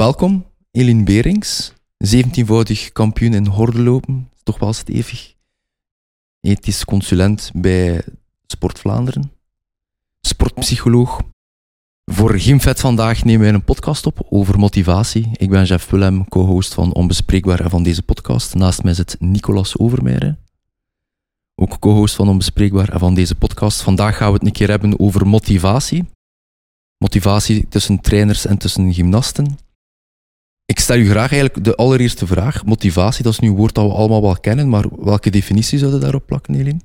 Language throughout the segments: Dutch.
Welkom, Eline Berings, 17-voudig kampioen in hordenlopen, toch wel stevig. Ethisch consulent bij Sport Vlaanderen, sportpsycholoog. Voor Gymvet vandaag nemen wij een podcast op over motivatie. Ik ben Jeff Willem, co-host van Onbespreekbaar en van deze podcast. Naast mij zit Nicolas Overmeijer, ook co-host van Onbespreekbaar en van deze podcast. Vandaag gaan we het een keer hebben over motivatie. Motivatie tussen trainers en tussen gymnasten. Ik stel u graag eigenlijk de allereerste vraag. Motivatie, dat is nu een woord dat we allemaal wel kennen, maar welke definitie zouden daarop plakken, Eline?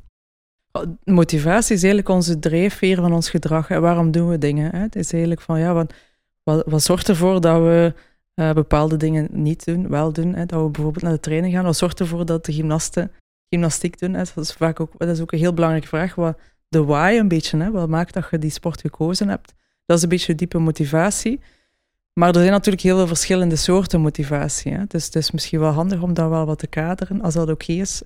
Motivatie is eigenlijk onze drijfveer van ons gedrag. En waarom doen we dingen? Het is eigenlijk van, ja, wat, wat, wat zorgt ervoor dat we uh, bepaalde dingen niet doen, wel doen? Hè? Dat we bijvoorbeeld naar de training gaan. Wat zorgt ervoor dat de gymnasten gymnastiek doen? Hè? Dat, is vaak ook, dat is ook een heel belangrijke vraag. Wat, de why een beetje, hè? wat maakt dat je die sport gekozen hebt? Dat is een beetje diepe motivatie. Maar er zijn natuurlijk heel veel verschillende soorten motivatie. Hè? Dus het is misschien wel handig om dat wel wat te kaderen, als dat oké is.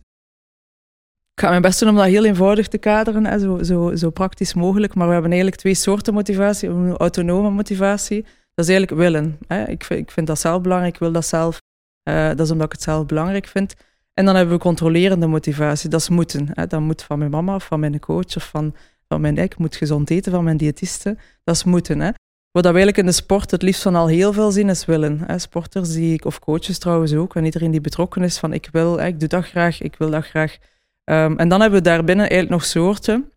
Ik ga mijn best doen om dat heel eenvoudig te kaderen, hè? Zo, zo, zo praktisch mogelijk. Maar we hebben eigenlijk twee soorten motivatie. Autonome motivatie, dat is eigenlijk willen. Hè? Ik, vind, ik vind dat zelf belangrijk, ik wil dat zelf. Uh, dat is omdat ik het zelf belangrijk vind. En dan hebben we controlerende motivatie, dat is moeten. Hè? Dat moet van mijn mama of van mijn coach of van, van mijn... Ik moet gezond eten van mijn diëtiste. Dat is moeten. Hè? Wat we eigenlijk in de sport het liefst van al heel veel zien is willen. Sporters die ik, of coaches trouwens ook, en iedereen die betrokken is van ik wil, ik doe dat graag, ik wil dat graag. Um, en dan hebben we daarbinnen eigenlijk nog soorten.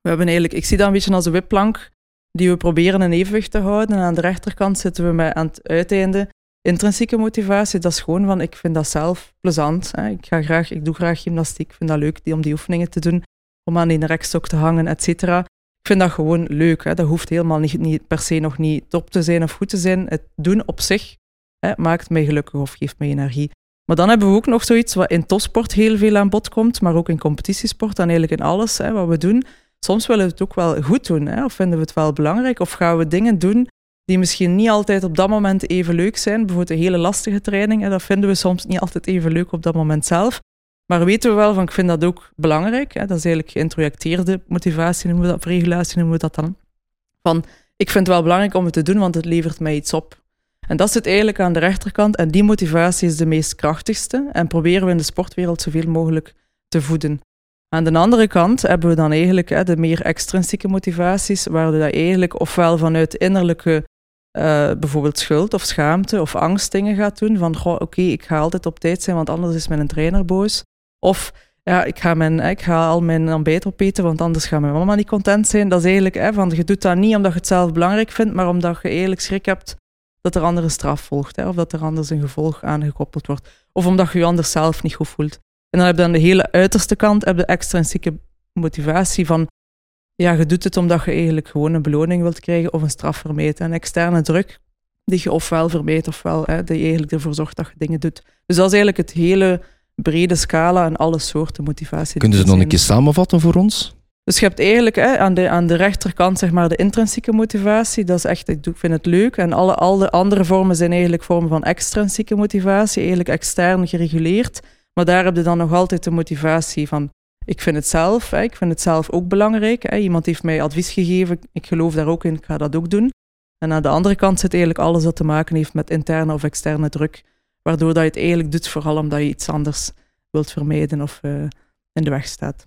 We hebben eigenlijk, ik zie dat een beetje als een wipplank die we proberen in evenwicht te houden. En aan de rechterkant zitten we met aan het uiteinde intrinsieke motivatie. Dat is gewoon van ik vind dat zelf plezant. Hè. Ik, ga graag, ik doe graag gymnastiek, ik vind dat leuk om die oefeningen te doen, om aan die rekstok te hangen, et cetera. Ik vind dat gewoon leuk. Hè. Dat hoeft helemaal niet, niet, per se nog niet top te zijn of goed te zijn. Het doen op zich hè, maakt mij gelukkig of geeft mij energie. Maar dan hebben we ook nog zoiets wat in topsport heel veel aan bod komt, maar ook in competitiesport en eigenlijk in alles hè, wat we doen. Soms willen we het ook wel goed doen, hè, of vinden we het wel belangrijk, of gaan we dingen doen die misschien niet altijd op dat moment even leuk zijn. Bijvoorbeeld een hele lastige training, hè, dat vinden we soms niet altijd even leuk op dat moment zelf. Maar weten we wel van, ik vind dat ook belangrijk. Hè? Dat is eigenlijk geïntrojecteerde motivatie, noemen we dat, of regulatie noemen we dat dan. Van, ik vind het wel belangrijk om het te doen, want het levert mij iets op. En dat zit eigenlijk aan de rechterkant. En die motivatie is de meest krachtigste. En proberen we in de sportwereld zoveel mogelijk te voeden. Aan de andere kant hebben we dan eigenlijk hè, de meer extrinsieke motivaties, waar dat eigenlijk ofwel vanuit innerlijke, uh, bijvoorbeeld schuld of schaamte of angst dingen gaat doen. Van, oké, ik ga altijd op tijd zijn, want anders is mijn trainer boos. Of ja, ik ga, mijn, ik ga al mijn ontbijt opeten, want anders gaat mijn mama niet content zijn. Dat is eigenlijk hè, van, je doet dat niet omdat je het zelf belangrijk vindt, maar omdat je eigenlijk schrik hebt dat er andere straf volgt. Hè, of dat er anders een gevolg aangekoppeld wordt. Of omdat je je anders zelf niet goed voelt. En dan heb je aan de hele uiterste kant heb je extrinsieke motivatie van ja, je doet het omdat je eigenlijk gewoon een beloning wilt krijgen of een straf vermijden. Een externe druk die je ofwel vermijdt ofwel hè, die eigenlijk ervoor zorgt dat je dingen doet. Dus dat is eigenlijk het hele brede scala en alle soorten motivatie. Kunnen ze nog een keer samenvatten voor ons? Dus je hebt eigenlijk hè, aan, de, aan de rechterkant zeg maar, de intrinsieke motivatie. Dat is echt, ik vind het leuk. En alle, alle andere vormen zijn eigenlijk vormen van extrinsieke motivatie, eigenlijk extern gereguleerd. Maar daar heb je dan nog altijd de motivatie van, ik vind het zelf, hè, ik vind het zelf ook belangrijk. Hè. Iemand heeft mij advies gegeven, ik geloof daar ook in, ik ga dat ook doen. En aan de andere kant zit eigenlijk alles dat te maken heeft met interne of externe druk waardoor dat je het eigenlijk doet vooral omdat je iets anders wilt vermijden of uh, in de weg staat.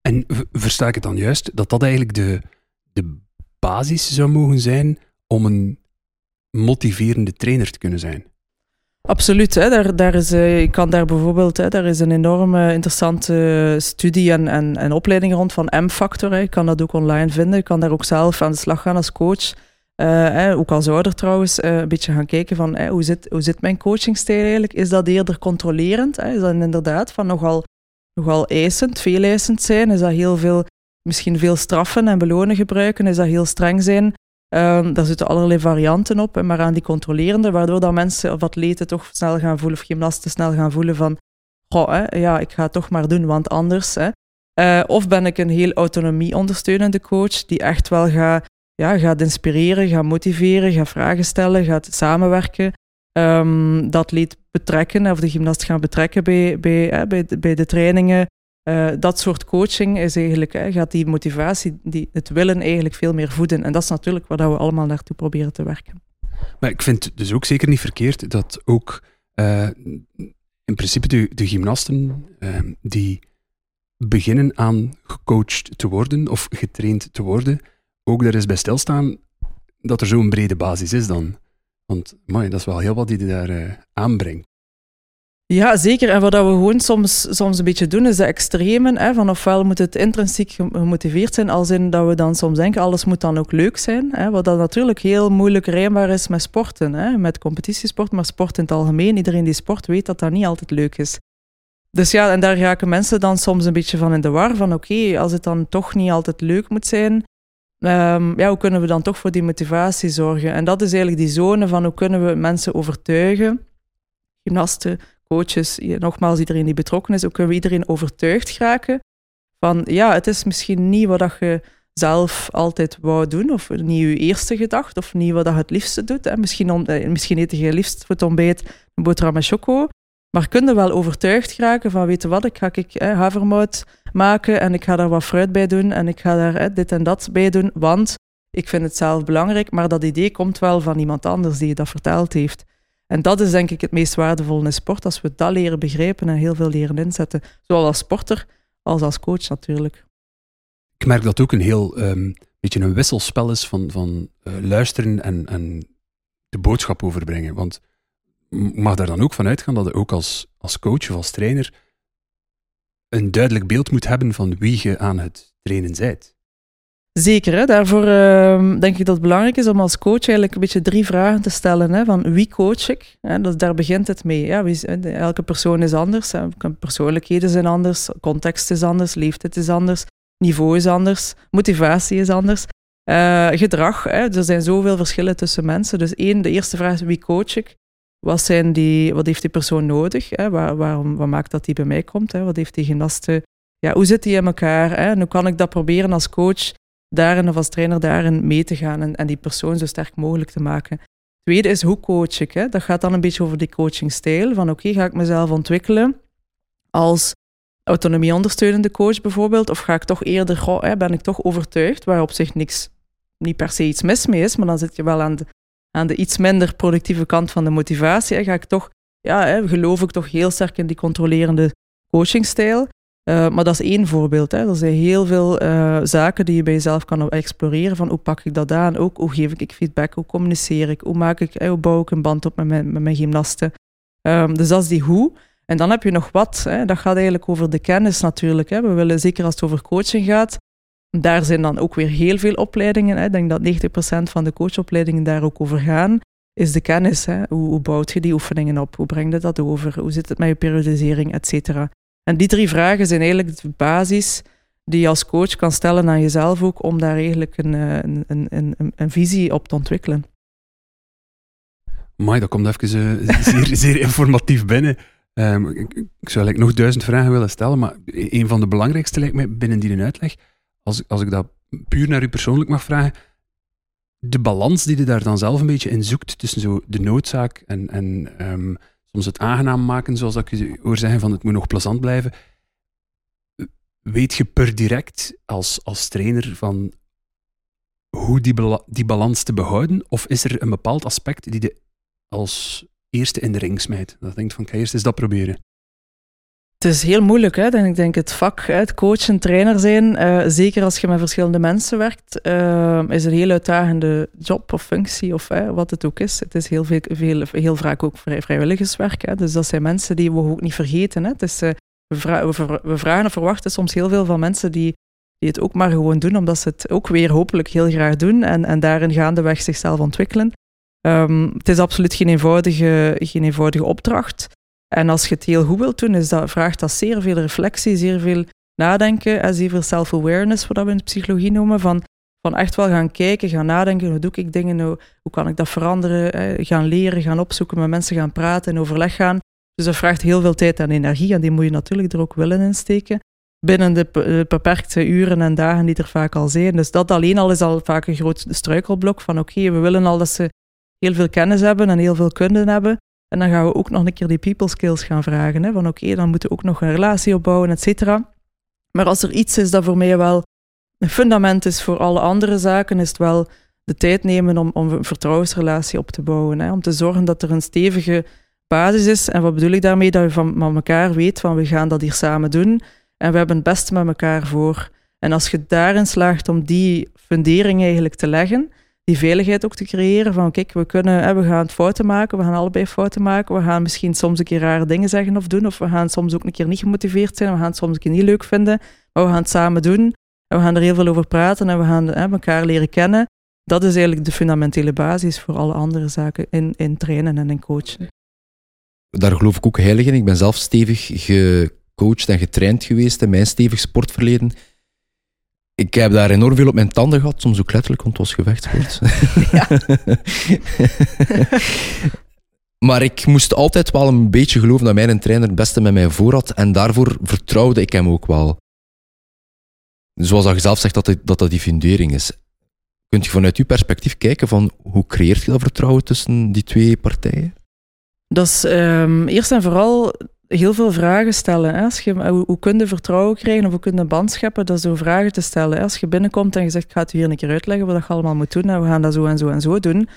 En versta ik het dan juist dat dat eigenlijk de, de basis zou mogen zijn om een motiverende trainer te kunnen zijn? Absoluut. Hè. Daar, daar is, uh, ik kan daar bijvoorbeeld, hè, daar is een enorme interessante studie en, en, en opleiding rond van M-factor. Ik kan dat ook online vinden. Ik kan daar ook zelf aan de slag gaan als coach. Uh, ook als ouder trouwens, uh, een beetje gaan kijken van hoe, zit, hoe zit mijn coachingstijl eigenlijk? Is dat eerder controlerend? Is dat inderdaad van nogal, nogal eisend, veel eisend zijn? Is dat heel veel, misschien veel straffen en belonen gebruiken? Is dat heel streng zijn? Uh, daar zitten allerlei varianten op, maar aan die controlerende, waardoor dat mensen of atleten toch snel gaan voelen, of gymnasten snel gaan voelen van, goh, ja, ik ga het toch maar doen, want anders. Uh, of ben ik een heel autonomie ondersteunende coach die echt wel gaat ja, gaat inspireren, gaat motiveren, gaat vragen stellen, gaat samenwerken. Um, dat leed betrekken, of de gymnast gaan betrekken bij, bij, bij, de, bij de trainingen. Uh, dat soort coaching is eigenlijk, gaat die motivatie, die, het willen eigenlijk veel meer voeden. En dat is natuurlijk waar we allemaal naartoe proberen te werken. Maar ik vind dus ook zeker niet verkeerd dat ook uh, in principe de, de gymnasten uh, die beginnen aan gecoacht te worden of getraind te worden, ook daar is bij stilstaan dat er zo'n brede basis is dan. Want man, dat is wel heel wat die daar uh, aanbrengt. Ja, zeker. En wat we gewoon soms, soms een beetje doen, is de extremen. Hè, van ofwel moet het intrinsiek gemotiveerd zijn, als in dat we dan soms denken, alles moet dan ook leuk zijn. Hè, wat dan natuurlijk heel moeilijk rijmbaar is met sporten. Hè, met competitiesport, maar sport in het algemeen. Iedereen die sport weet dat dat niet altijd leuk is. Dus ja, en daar raken mensen dan soms een beetje van in de war. Van oké, als het dan toch niet altijd leuk moet zijn, um, ja, hoe kunnen we dan toch voor die motivatie zorgen? En dat is eigenlijk die zone van hoe kunnen we mensen overtuigen, gymnasten, coaches, nogmaals iedereen die betrokken is, ook kunnen we iedereen overtuigd geraken van ja, het is misschien niet wat je zelf altijd wou doen, of niet je eerste gedachte, of niet wat je het liefste doet. Hè. Misschien, om, eh, misschien eet je het liefst voor het ontbijt een boterham choco, maar kun je wel overtuigd geraken van, weet wat, ik ga ik, eh, havermout maken en ik ga daar wat fruit bij doen en ik ga daar eh, dit en dat bij doen, want ik vind het zelf belangrijk, maar dat idee komt wel van iemand anders die je dat verteld heeft. En dat is denk ik het meest waardevolle in sport, als we dat leren begrijpen en heel veel leren inzetten. Zowel als sporter als als coach natuurlijk. Ik merk dat ook een heel um, beetje een wisselspel is van, van uh, luisteren en, en de boodschap overbrengen. Want mag daar dan ook van uitgaan dat je ook als, als coach of als trainer een duidelijk beeld moet hebben van wie je aan het trainen bent. Zeker, hè? daarvoor uh, denk ik dat het belangrijk is om als coach eigenlijk een beetje drie vragen te stellen. Hè? Van wie coach ik? Hè? Dus daar begint het mee. Ja, wie, elke persoon is anders, hè? persoonlijkheden zijn anders, context is anders, leeftijd is anders, niveau is anders, motivatie is anders. Uh, gedrag, hè? er zijn zoveel verschillen tussen mensen. Dus één, de eerste vraag is wie coach ik? Wat, zijn die, wat heeft die persoon nodig? Hè? Waar, waarom, wat maakt dat die bij mij komt? Hè? Wat heeft die gymnaste? Ja, hoe zit die in elkaar? Hè? En hoe kan ik dat proberen als coach daarin of als trainer daarin mee te gaan en, en die persoon zo sterk mogelijk te maken. Tweede is hoe coach ik. Hè? Dat gaat dan een beetje over die coachingstijl. Van oké, ga ik mezelf ontwikkelen als autonomie ondersteunende coach bijvoorbeeld? Of ga ik toch eerder, goh, hè, ben ik toch overtuigd, waar op zich niks, niet per se iets mis mee is, maar dan zit je wel aan de, aan de iets minder productieve kant van de motivatie. Ga ik toch, ja, hè, geloof ik toch heel sterk in die controlerende coachingstijl. Uh, maar dat is één voorbeeld. Hè. Er zijn heel veel uh, zaken die je bij jezelf kan exploreren. Van hoe pak ik dat aan? Ook hoe geef ik feedback? Hoe communiceer ik? Hoe, maak ik, hoe bouw ik een band op met mijn, met gymnasten? Um, dus dat is die hoe. En dan heb je nog wat. Hè. Dat gaat eigenlijk over de kennis natuurlijk. Hè. We willen, zeker als het over coaching gaat, daar zijn dan ook weer heel veel opleidingen. Hè. Ik denk dat 90% van de coachopleidingen daar ook over gaan. Is de kennis. Hè. Hoe, bouwt je die oefeningen op? Hoe breng je dat over? Hoe zit het met je periodisering, et cetera? En die drie vragen zijn eigenlijk de basis die je als coach kan stellen aan jezelf ook, om daar eigenlijk een, eh, een, een, een, visie op te ontwikkelen. Mai, dat komt even uh, zeer, zeer informatief binnen. Um, ik, zou like, nog duizend vragen willen stellen, maar een van de belangrijkste lijkt mij binnen die uitleg, als, als ik dat puur naar u persoonlijk mag vragen, de balans die je daar dan zelf een beetje in zoekt tussen zo de noodzaak en, en um, soms het aangenaam maken, zoals ik je hoor zeggen, van het moet nog plezant blijven. Weet je per direct als, als trainer van hoe die, die balans te behouden? Of is er een bepaald aspect die je als eerste in de ring smijt? Dat denkt van, ga eerst eens dat proberen. Het is heel moeilijk, hè? ik denk het vak, het coach trainer zijn, uh, zeker als je met verschillende mensen werkt, uh, is een heel uitdagende job of functie of wat het ook is. Het is heel, veel, veel, heel vaak ook vrij, vrijwilligerswerk. Hè? Dus dat zijn mensen die we ook niet vergeten. Hè? Dus, we, we, we, vragen en verwachten soms heel veel van mensen die, die het ook maar gewoon doen, omdat ze het ook weer hopelijk heel graag doen en, en daarin gaandeweg zichzelf ontwikkelen. Um, het is absoluut geen eenvoudige, geen eenvoudige opdracht. En als je het heel goed wilt doen, is dat, vraagt dat zeer veel reflectie, zeer veel nadenken en zeer veel self-awareness, wat we in de psychologie noemen, van, van echt wel gaan kijken, gaan nadenken, hoe doe ik dingen, hoe, hoe kan ik dat veranderen, gaan leren, gaan opzoeken, met mensen gaan praten, in overleg gaan. Dus dat vraagt heel veel tijd en energie en die moet je natuurlijk er ook willen insteken binnen de beperkte uren en dagen die er vaak al zijn. Dus dat alleen al is al vaak een groot struikelblok van oké, we willen al dat ze heel veel kennis hebben en heel veel kunde hebben, en dan gaan we ook nog een keer die people skills gaan vragen. Hè? Van oké, dan moeten we ook nog een relatie opbouwen, et cetera. Maar als er iets is dat voor mij wel een fundament is voor alle andere zaken, is het wel de tijd nemen om, om een vertrouwensrelatie op te bouwen. Hè? Om te zorgen dat er een stevige basis is. En wat bedoel ik daarmee? Dat je van, van elkaar weet van we gaan dat hier samen doen. En we hebben het beste met elkaar voor. En als je daarin slaagt om die fundering eigenlijk te leggen, die veiligheid ook te creëren van kijk, we, kunnen, we gaan fouten maken, we gaan allebei fouten maken, we gaan misschien soms een keer rare dingen zeggen of doen, of we gaan soms ook een keer niet gemotiveerd zijn, we gaan het soms een keer niet leuk vinden, maar we gaan het samen doen en we gaan er heel veel over praten en we gaan elkaar leren kennen. Dat is eigenlijk de fundamentele basis voor alle andere zaken in, in trainen en in coachen. Daar geloof ik ook heilig in. Ik ben zelf stevig gecoacht en getraind geweest in mijn stevig sportverleden ik heb daar enorm veel op mijn tanden gehad, soms ook letterlijk, want het was gevechtssport. maar ik moest altijd wel een beetje geloven dat mijn trainer het beste met mij voor had. En daarvoor vertrouwde ik hem ook wel. Zoals dat je zelf zegt, dat dat, dat die fundering is. Kunt je vanuit uw perspectief kijken van hoe creëert je dat vertrouwen tussen die twee partijen? Dat is um, eerst en vooral heel veel vragen stellen. Hè? Als je, hoe, hoe kun je vertrouwen krijgen of hoe kun je een band scheppen? Dat is door vragen te stellen. Als je binnenkomt en je zegt, ik ga het hier een keer uitleggen wat je allemaal moet doen en we gaan dat zo en zo en zo doen.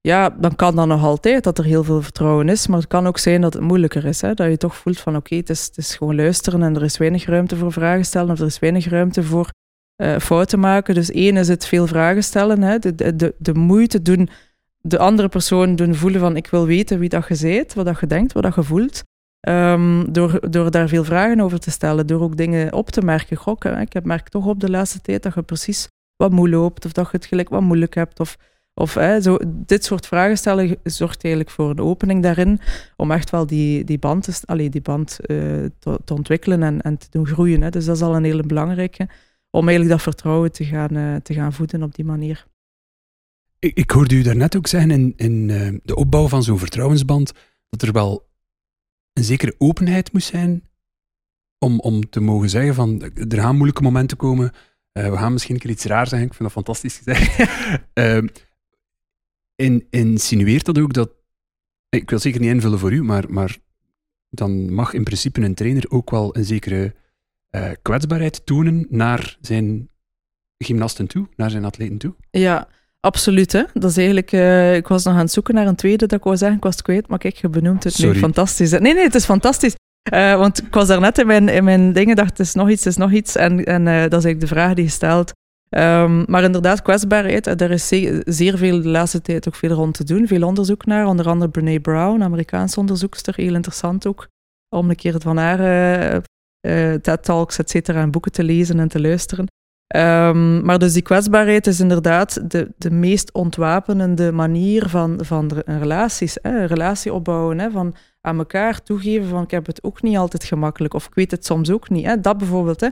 Ja, dan kan dat nog altijd dat er heel veel vertrouwen is, maar het kan ook zijn dat het moeilijker is. Hè? Dat je toch voelt van oké, het, is, het is gewoon luisteren en er is weinig ruimte voor vragen stellen of er is weinig ruimte voor uh, fouten maken. Dus één is het veel vragen stellen, hè? De, de, de, de moeite doen, de andere persoon doen voelen van ik wil weten wie dat je bent, wat dat je denkt, wat dat je voelt. Um, door, door daar veel vragen over te stellen, door ook dingen op te merken. Gokken, ik heb merk toch op de laatste tijd dat je precies wat moe loopt, of dat je het gelijk wat moeilijk hebt. Of, of hè, zo, dit soort vragen stellen zorgt eigenlijk voor een opening daarin, om echt wel die, die band, te, allee, die band uh, te, ontwikkelen en, en te doen groeien. Hè. Dus dat is al een hele belangrijke, om eigenlijk dat vertrouwen te gaan, uh, te gaan voeden op die manier. Ik, ik hoorde u daarnet ook zeggen in, in uh, de opbouw van zo'n vertrouwensband, dat er wel een zekere openheid moest zijn om, om te mogen zeggen van er gaan moeilijke momenten komen. Uh, we gaan misschien een keer iets raar zeggen. Ik vind dat fantastisch gezegd. uh, in, insinueert dat ook dat. Ik wil zeker niet invullen voor u, maar, maar dan mag in principe een trainer ook wel een zekere uh, kwetsbaarheid tonen naar zijn gymnasten toe, naar zijn atleten toe. Ja, Absoluut, hè. Dat is eigenlijk... Uh, ik was nog aan het zoeken naar een tweede dat ik wou zeggen. Ik was het kwijt, maar kijk, je benoemt het Sorry. nu. Fantastisch. Nee, nee, het is fantastisch. Uh, want ik was daarnet in mijn, in mijn dingen, dacht, het is nog iets, het is nog iets. En, en uh, dat is eigenlijk de vraag die je stelt. Um, maar inderdaad, kwetsbaarheid, er is zeer, zeer, veel de laatste tijd ook veel rond te doen. Veel onderzoek naar, onder andere Brene Brown, Amerikaanse onderzoekster, heel interessant ook. Om een keer van haar TED-talks, et cetera, en boeken te lezen en te luisteren. Um, maar dus die kwetsbaarheid is inderdaad de, de meest ontwapenende manier van, van relaties. Hè? Relatie opbouwen, hè? van aan elkaar toegeven van ik heb het ook niet altijd gemakkelijk of ik weet het soms ook niet. Hè? Dat bijvoorbeeld, hè?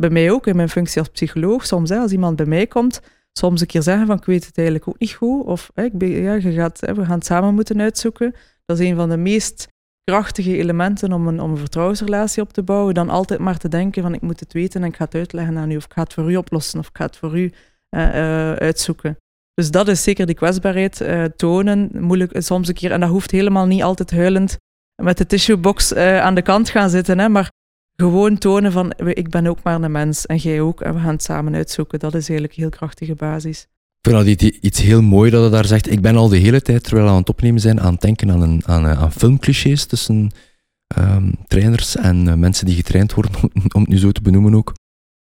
bij mij ook in mijn functie als psycholoog, soms hè, als iemand bij mij komt, soms een keer zeggen van ik weet het eigenlijk ook niet goed of hè, ik ben, ja, je gaat, hè, we gaan het samen moeten uitzoeken. Dat is een van de meest krachtige elementen om een, om een vertrouwensrelatie op te bouwen, dan altijd maar te denken van ik moet het weten en ik ga het uitleggen aan u, of ik ga het voor u oplossen, of ik ga het voor u uh, uh, uitzoeken. Dus dat is zeker die kwetsbaarheid uh, tonen, moeilijk soms een keer, en dat hoeft helemaal niet altijd huilend met de tissuebox aan de kant gaan zitten, hè, maar gewoon tonen van ik ben ook maar een mens en jij ook en we gaan het samen uitzoeken. Dat is eigenlijk een heel krachtige basis. Ik vind dat iets heel mooi dat hij daar zegt. Ik ben al de hele tijd, terwijl we aan het opnemen zijn, aan het denken aan, een, aan, aan filmclichés tussen um, trainers en uh, mensen die getraind worden, om het nu zo te benoemen ook.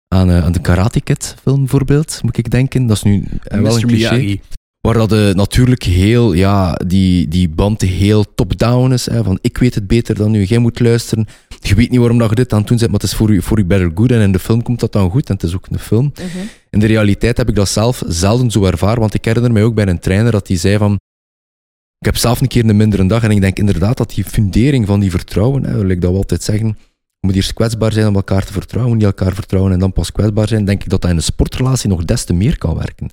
Aan, uh, aan de Karate Kid film bijvoorbeeld, moet ik denken. Dat is nu uh, wel een cliché. Miyagi. Waar dat uh, natuurlijk heel, ja, die, die band heel top-down is. Hè, van ik weet het beter dan u, jij moet luisteren. Je weet niet waarom dat je dit aan het doen bent, maar het is voor u, voor u better good. En in de film komt dat dan goed, en het is ook een film. Uh -huh. In de realiteit heb ik dat zelf zelden zo ervaren, want ik herinner mij ook bij een trainer dat die zei van ik heb zelf een keer een mindere dag en ik denk inderdaad dat die fundering van die vertrouwen, hè, wil ik dat altijd zeggen, je moet eerst kwetsbaar zijn om elkaar te vertrouwen, moet je elkaar vertrouwen en dan pas kwetsbaar zijn, denk ik dat dat in een sportrelatie nog des te meer kan werken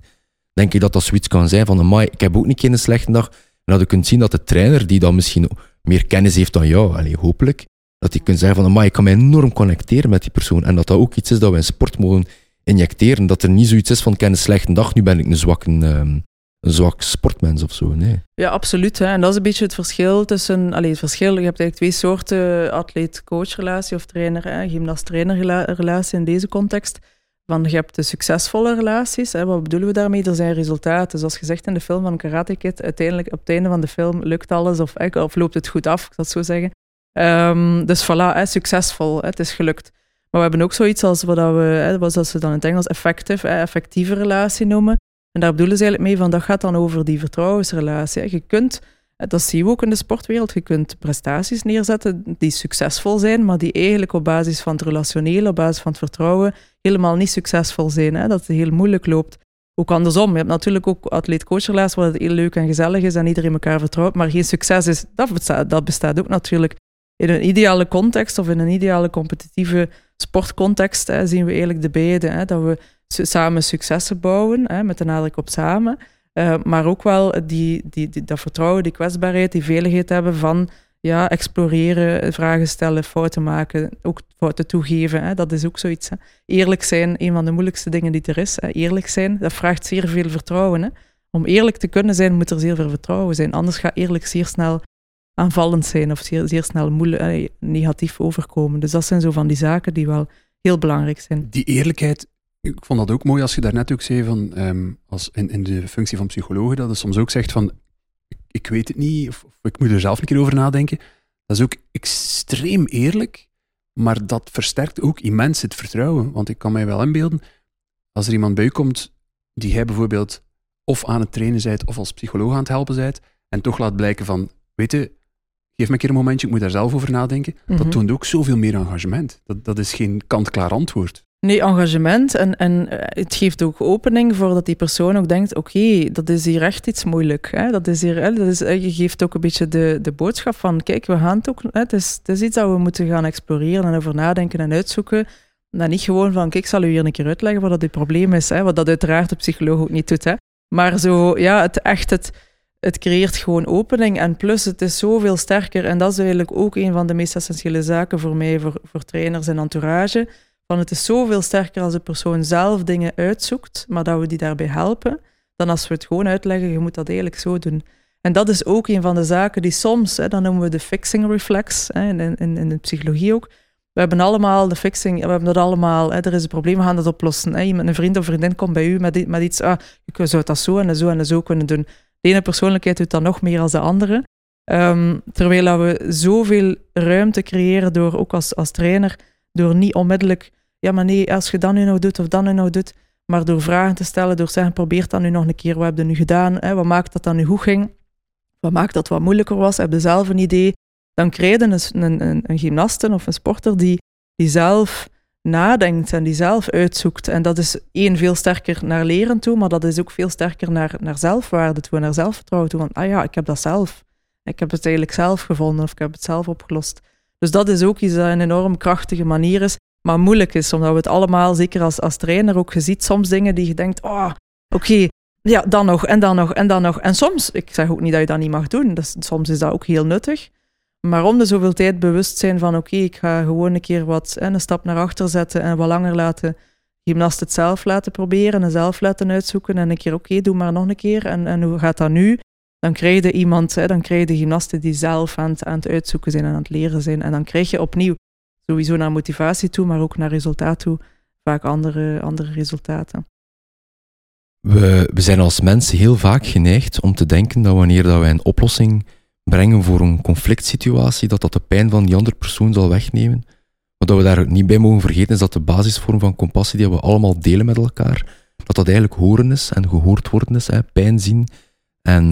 denk ik dat dat zoiets kan zijn van, amai, ik heb ook niet een slechte dag. En dat je kunt zien dat de trainer, die dan misschien meer kennis heeft dan jou, allez, hopelijk, dat die kunt zeggen van, amai, ik kan mij enorm connecteren met die persoon. En dat dat ook iets is dat we in sport mogen injecteren. Dat er niet zoiets is van, ik een slechte dag, nu ben ik een zwak, een, um, een zwak sportmens of zo. Nee. Ja, absoluut. Hè. En dat is een beetje het verschil tussen, allez, het verschil, je hebt eigenlijk twee soorten atleet-coach relatie of trainer, gymnast-trainer relatie in deze context. Van je hebt de succesvolle relaties. Hè, wat bedoelen we daarmee? Er zijn resultaten. Zoals gezegd in de film van Karate Kid, uiteindelijk op het einde van de film lukt alles of, of loopt het goed af, ik het zo zeggen. Um, dus voilà, succesvol, het is gelukt. Maar we hebben ook zoiets als wat, we, wat ze dan in het Engels effective, effectieve relatie noemen. En daar bedoelen ze eigenlijk mee van, dat gaat dan over die vertrouwensrelatie. Je kunt dat zie je ook in de sportwereld. Je kunt prestaties neerzetten die succesvol zijn, maar die eigenlijk op basis van het relationele, op basis van het vertrouwen, helemaal niet succesvol zijn. Hè? Dat het heel moeilijk loopt. Ook andersom. Je hebt natuurlijk ook atleet-coachrelaties waar het heel leuk en gezellig is en iedereen elkaar vertrouwt, maar geen succes is. Dat bestaat, dat bestaat ook natuurlijk. In een ideale context of in een ideale competitieve sportcontext hè, zien we eigenlijk de beide. Hè, dat we samen successen bouwen, hè, met de nadruk op samen. Uh, maar ook wel die, die, die, dat vertrouwen, die kwetsbaarheid, die veiligheid hebben van ja, exploreren, vragen stellen, fouten maken, ook fouten toegeven. Hè. Dat is ook zoiets. Hè. Eerlijk zijn, een van de moeilijkste dingen die er is. Hè. Eerlijk zijn, dat vraagt zeer veel vertrouwen. Hè. Om eerlijk te kunnen zijn, moet er zeer veel vertrouwen zijn. Anders gaat eerlijk zeer snel aanvallend zijn of zeer, zeer snel moeilijk, negatief overkomen. Dus dat zijn zo van die zaken die wel heel belangrijk zijn. Die eerlijkheid ik vond dat ook mooi als je daarnet ook zei van, ehm, als in, in de functie van psycholoog, dat je soms ook zegt van, ik weet het niet, of, ik moet er zelf een keer over nadenken. Dat is ook extreem eerlijk, maar dat versterkt ook immens het vertrouwen. Want ik kan mij wel inbeelden, als er iemand bij komt die jij bijvoorbeeld of aan het trainen bent of als psycholoog aan het helpen bent, en toch laat blijken van, weet je, geef me een keer een momentje, ik moet daar zelf over nadenken. Dat mhm. toont ook zoveel meer engagement. Dat, dat is geen kant-klaar antwoord. Nee, engagement. En, en eh, het geeft ook opening voor dat die persoon ook denkt: oké, dat is hier echt iets moeilijk. Hè? Dat is hier? Dat is, eh, je geeft ook een beetje de, de boodschap van: kijk, we gaan het ook. Hè? Het, is, het is iets dat we moeten gaan exploreren en over nadenken en uitzoeken. Dan niet gewoon van: kijk, ik zal u hier een keer uitleggen wat dat het probleem is. Hè? Wat dat uiteraard de psycholoog ook niet doet. Hè? Maar zo, ja, het echt. Het, het creëert gewoon opening. En plus, het is zoveel sterker. En dat is eigenlijk ook een van de meest essentiële zaken voor mij, voor, voor trainers en entourage van het is zoveel sterker als de persoon zelf dingen uitzoekt, maar dat we die daarbij helpen, dan als we het gewoon uitleggen, je moet dat eigenlijk zo doen. En dat is ook een van de zaken die soms, hè, dan noemen we de fixing reflex, hè, in, in, in de psychologie ook. We hebben allemaal de fixing, we hebben dat allemaal, hè, er is een probleem, we gaan dat oplossen. Hè. Iemand, een vriend of vriendin komt bij u met, met iets, ah, je zou dat zo en zo en zo kunnen doen. De ene persoonlijkheid doet dat nog meer dan de andere. Um, terwijl we zoveel ruimte creëren door, ook als, als trainer, door niet onmiddellijk ja, maar nee, als je dat nu nog doet of dat nu nog doet, maar door vragen te stellen, door te zeggen, probeer dat nu nog een keer, wat heb je nu gedaan, hè? wat maakt dat dat nu goed ging, wat maakt dat wat moeilijker was, heb je zelf een idee, dan krijg je een, een, een, een of een sporter die, die zelf nadenkt en die zelf uitzoekt. En dat is één, veel sterker naar leren toe, maar dat is ook veel sterker naar, naar zelfwaarde toe, naar zelfvertrouwen toe. Van, ah ja, ik heb dat zelf. Ik heb het eigenlijk zelf gevonden of ik heb het zelf opgelost. Dus dat is ook iets dat een enorm krachtige manier is maar moeilijk is, omdat we het allemaal, zeker als, als trainer, ook gezien soms dingen die je denkt, oh, oké, ja, dan nog, en dan nog, en dan nog. En soms, ik zeg ook niet dat je dat niet mag doen, dus, soms is dat ook heel nuttig. Maar om de zoveel tijd bewust zijn van, oké, ik ga gewoon een keer wat, een stap naar achter zetten en wat langer laten, gymnast het zelf laten proberen en zelf laten uitzoeken en een keer, oké, doe maar nog een keer. En, en hoe gaat dat nu? Dan krijg je iemand, dan krijg je de gymnasten die zelf aan het, aan het uitzoeken zijn en aan het leren zijn. En dan krijg je opnieuw sowieso naar motivatie toe, maar ook naar resultaat toe, vaak andere, andere resultaten. We, we zijn als mensen heel vaak geneigd om te denken dat wanneer dat wij een oplossing brengen voor een conflict situatie, dat dat de pijn van die andere persoon zal wegnemen. Wat we daar niet bij mogen vergeten is dat de basisvorm van compassie die we allemaal delen met elkaar, dat dat eigenlijk horen is en gehoord worden is, hè, pijn zien en,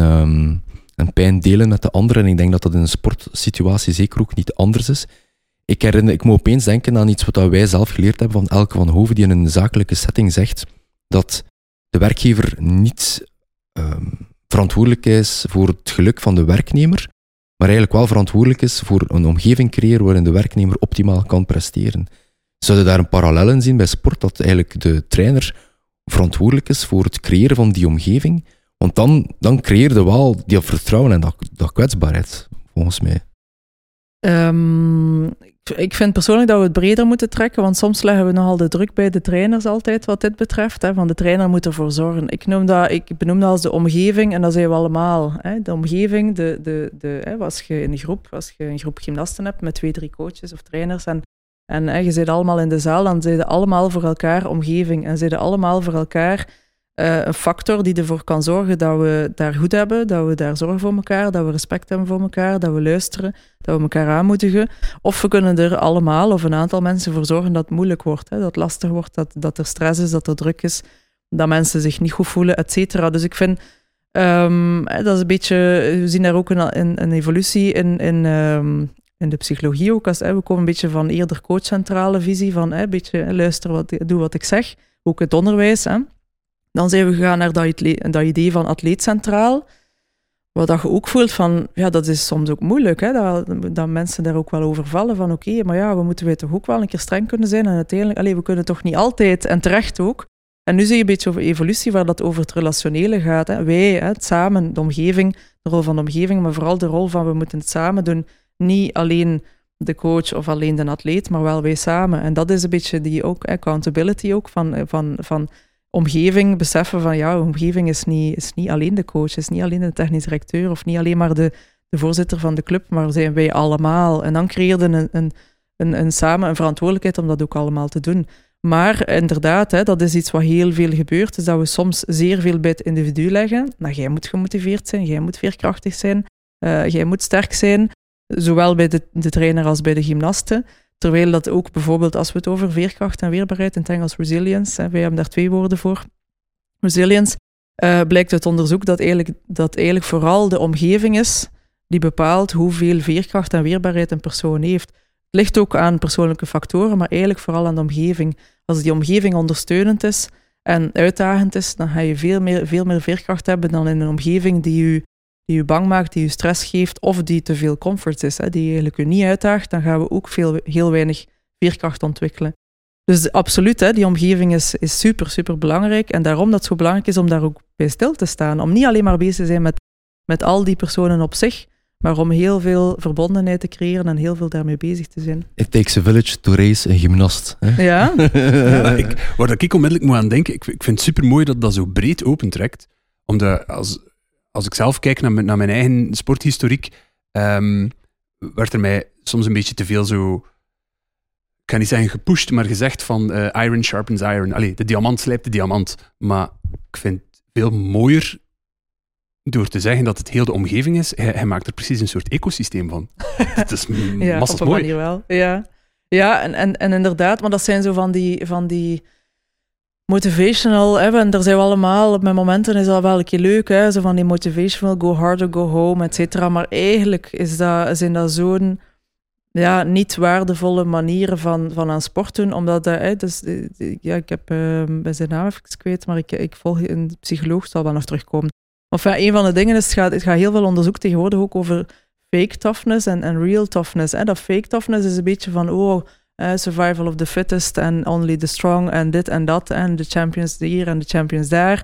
en pijn delen met de anderen. En ik denk dat dat in een sportsituatie zeker ook niet anders is ik, herinner, ik moet opeens denken aan iets wat wij zelf geleerd hebben van Elke van Hoven, die in een zakelijke setting zegt dat de werkgever niet ehm, verantwoordelijk is voor het geluk van de werknemer, maar eigenlijk wel verantwoordelijk is voor een omgeving creëren waarin de werknemer optimaal kan presteren. Zouden daar een parallel in zien bij sport, dat eigenlijk de trainer verantwoordelijk is voor het creëren van die omgeving? Want dan, dan creëer je wel die vertrouwen en dat, kwetsbaarheid, volgens mij. Um, ik vind persoonlijk dat we het breder moeten trekken, want soms leggen we nogal de druk bij de trainers altijd wat dit betreft. Hè, van de trainer moet ervoor zorgen. Ik, noem dat, ik benoem dat als de omgeving en dat zijn we allemaal. Hè, de omgeving, de, de, de, hè, als je een groep, als je een groep gymnasten hebt met twee, drie coaches of trainers en En hè, je zit allemaal in de zaal, dan zijn allemaal voor elkaar omgeving. En zijn allemaal voor elkaar uh, een factor die ervoor kan zorgen dat we daar goed hebben, dat we daar zorgen voor elkaar, dat we respect hebben voor elkaar, dat we luisteren, dat we elkaar aanmoedigen. Of we kunnen er allemaal of een aantal mensen voor zorgen dat het moeilijk wordt, hè, dat het lastig wordt, dat, dat er stress is, dat er druk is, dat mensen zich niet goed voelen, et cetera. Dus ik vind um, dat is een beetje, we zien daar ook een, een, evolutie in, in, um, in de psychologie ook. Als, we komen een beetje van eerder coachcentrale visie, van hè, beetje luister, wat, doe wat ik zeg. Ook het onderwijs. Hè. Dan zijn we gegaan naar dat, dat idee van atleet centraal. Wat dat je ook voelt van, ja, dat is soms ook moeilijk, hè, dat, dat mensen daar ook wel over vallen van, oké, maar ja, we moeten wij toch ook wel een keer streng kunnen zijn en uiteindelijk, alleen we kunnen toch niet altijd, en terecht ook. En nu zie je een beetje over evolutie, waar dat over het relationele gaat. Hè. Wij, hè, het samen, de omgeving, de rol van de omgeving, maar vooral de rol van we moeten het samen doen. Niet alleen de coach of alleen de atleet, maar wel wij samen. En dat is een beetje die ook, accountability ook, van, van, van omgeving beseffen van ja, omgeving is niet, is niet alleen de coach, is niet alleen de technisch directeur of niet alleen maar de, de voorzitter van de club, maar zijn wij allemaal. En dan creëerde een, een, een, een samen een verantwoordelijkheid om dat ook allemaal te doen. Maar inderdaad, hè, dat is iets wat heel veel gebeurt, is dat we soms zeer veel bij het individu leggen. Nou, jij moet gemotiveerd zijn, jij moet veerkrachtig zijn, uh, jij moet sterk zijn, zowel bij de, de trainer als bij de gymnasten. Terwijl dat ook bijvoorbeeld als we het over veerkracht en weerbaarheid in het Engels resilience, hè, wij hebben daar twee woorden voor, resilience, uh, blijkt uit onderzoek dat eigenlijk, dat eigenlijk vooral de omgeving is die bepaalt hoeveel veerkracht en weerbaarheid een persoon heeft. Het ligt ook aan persoonlijke factoren, maar eigenlijk vooral aan de omgeving. Als die omgeving ondersteunend is en uitdagend is, dan ga je veel meer, veel meer veerkracht hebben dan in een omgeving die je die je bang maakt, die je stress geeft of die te veel comfort is, hè, die eigenlijk je niet uitdaagt, dan gaan we ook veel, heel weinig veerkracht ontwikkelen. Dus absoluut, hè, die omgeving is, is super, super belangrijk. En daarom dat het zo belangrijk is om daar ook bij stil te staan. Om niet alleen maar bezig te zijn met, met al die personen op zich, maar om heel veel verbondenheid te creëren en heel veel daarmee bezig te zijn. It takes a village to raise een gymnast. Hè? Ja. ja. Ik, waar ik onmiddellijk moet aan denken, ik, ik vind het super mooi dat dat zo breed opentrekt. Omdat als, als ik zelf kijk naar, naar mijn eigen sporthistoriek, um, werd er mij soms een beetje te veel zo, ik kan niet zeggen gepusht, maar gezegd van uh, iron sharpens iron. Allee, de diamant slijpt de diamant. Maar ik vind het veel mooier door te zeggen dat het heel de omgeving is. Hij, hij maakt er precies een soort ecosysteem van. Het is ja, op een mooi. manier wel. Ja, ja en, en, en inderdaad, maar dat zijn zo van die... Van die motivational, hè, en daar zijn we allemaal, op mijn momenten is dat wel een keer leuk, hè, zo van die motivational, go harder, go home, et cetera. Maar eigenlijk is dat, zijn dat zo'n ja, niet waardevolle manieren van, van aan sport doen, omdat dat, hè, dus, ja, ik heb uh, bij zijn naam even kwijt, maar ik, ik volg een psycholoog, zal wel nog terugkomen. Of ja, een van de dingen is, het gaat, het gaat heel veel onderzoek tegenwoordig ook over fake toughness en, en real toughness. Hè. Dat fake toughness is een beetje van, oh, uh, survival of the fittest en only the strong en dit en dat en de champions hier en de champions daar.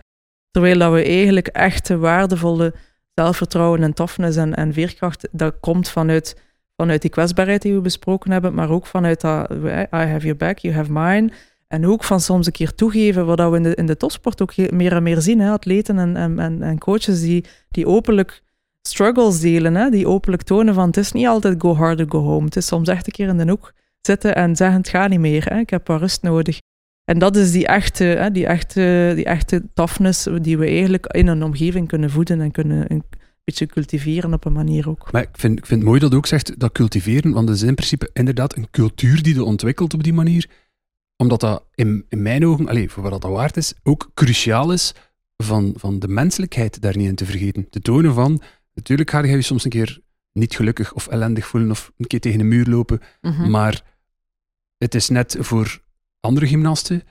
Terwijl dat we eigenlijk echte waardevolle zelfvertrouwen en toughness en, en veerkracht, dat komt vanuit, vanuit die kwetsbaarheid die we besproken hebben, maar ook vanuit dat I have your back, you have mine. En ook van soms een keer toegeven, wat we in de, in de topsport ook meer en meer zien. Hè? Atleten en, en, en coaches die, die openlijk struggles delen, hè? die openlijk tonen van het is niet altijd go harder, go home. Het is soms echt een keer in de hoek zitten en zeggen het gaat niet meer, hè? ik heb wat rust nodig. En dat is die echte, hè, die, echte, die echte toughness die we eigenlijk in een omgeving kunnen voeden en kunnen een beetje cultiveren op een manier ook. Maar ik vind, ik vind het mooi dat je ook zegt dat cultiveren, want het is in principe inderdaad een cultuur die je ontwikkelt op die manier, omdat dat in, in mijn ogen, allez, voor wat dat waard is, ook cruciaal is van, van de menselijkheid daar niet in te vergeten. Te tonen van, natuurlijk ga je soms een keer niet gelukkig of ellendig voelen of een keer tegen een muur lopen. Mhm. Maar het is net voor andere gymnasten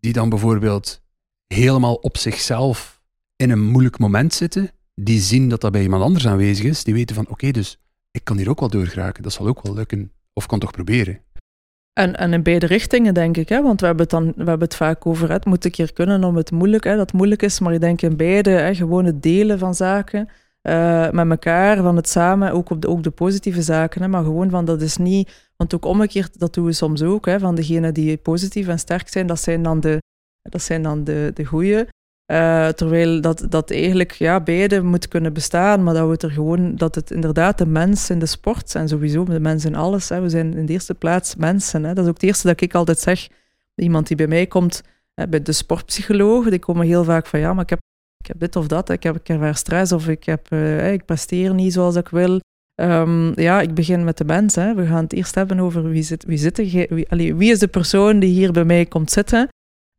die dan bijvoorbeeld helemaal op zichzelf in een moeilijk moment zitten, die zien dat dat bij iemand anders aanwezig is, die weten van oké, dus ik kan hier ook wel doorgeraken, dat zal ook wel lukken. Of kan toch proberen. En, en in beide richtingen, denk ik. Hè? Want we hebben, het dan, we hebben het vaak over, het moet een keer kunnen om het moeilijk, hè, dat moeilijk is. Maar ik denk in beide, hè, gewoon het delen van zaken uh, met elkaar, van het samen, ook op de, ook de positieve zaken. Hè, maar gewoon van dat is niet, want ook omgekeerd, dat doen we soms ook, hè, van degenen die positief en sterk zijn, dat zijn dan de, dat zijn dan de, de goeie. Uh, terwijl dat, dat eigenlijk ja, beide moet kunnen bestaan, maar dat we er gewoon, dat het inderdaad de mens in de sport en sowieso de mens in alles. Hè. We zijn in de eerste plaats mensen. Hè. Dat is ook het eerste dat ik altijd zeg. Iemand die bij mij komt, bij de sportpsycholoog, die komen heel vaak van ja, maar ik heb, ik heb dit of dat, ik heb, ik heb stress of ik, heb, uh, ik presteer niet zoals ik wil. Um, ja, ik begin met de mens. Hè. We gaan het eerst hebben over wie, zit, wie, zit wie, is de persoon die hier bij mij komt zitten.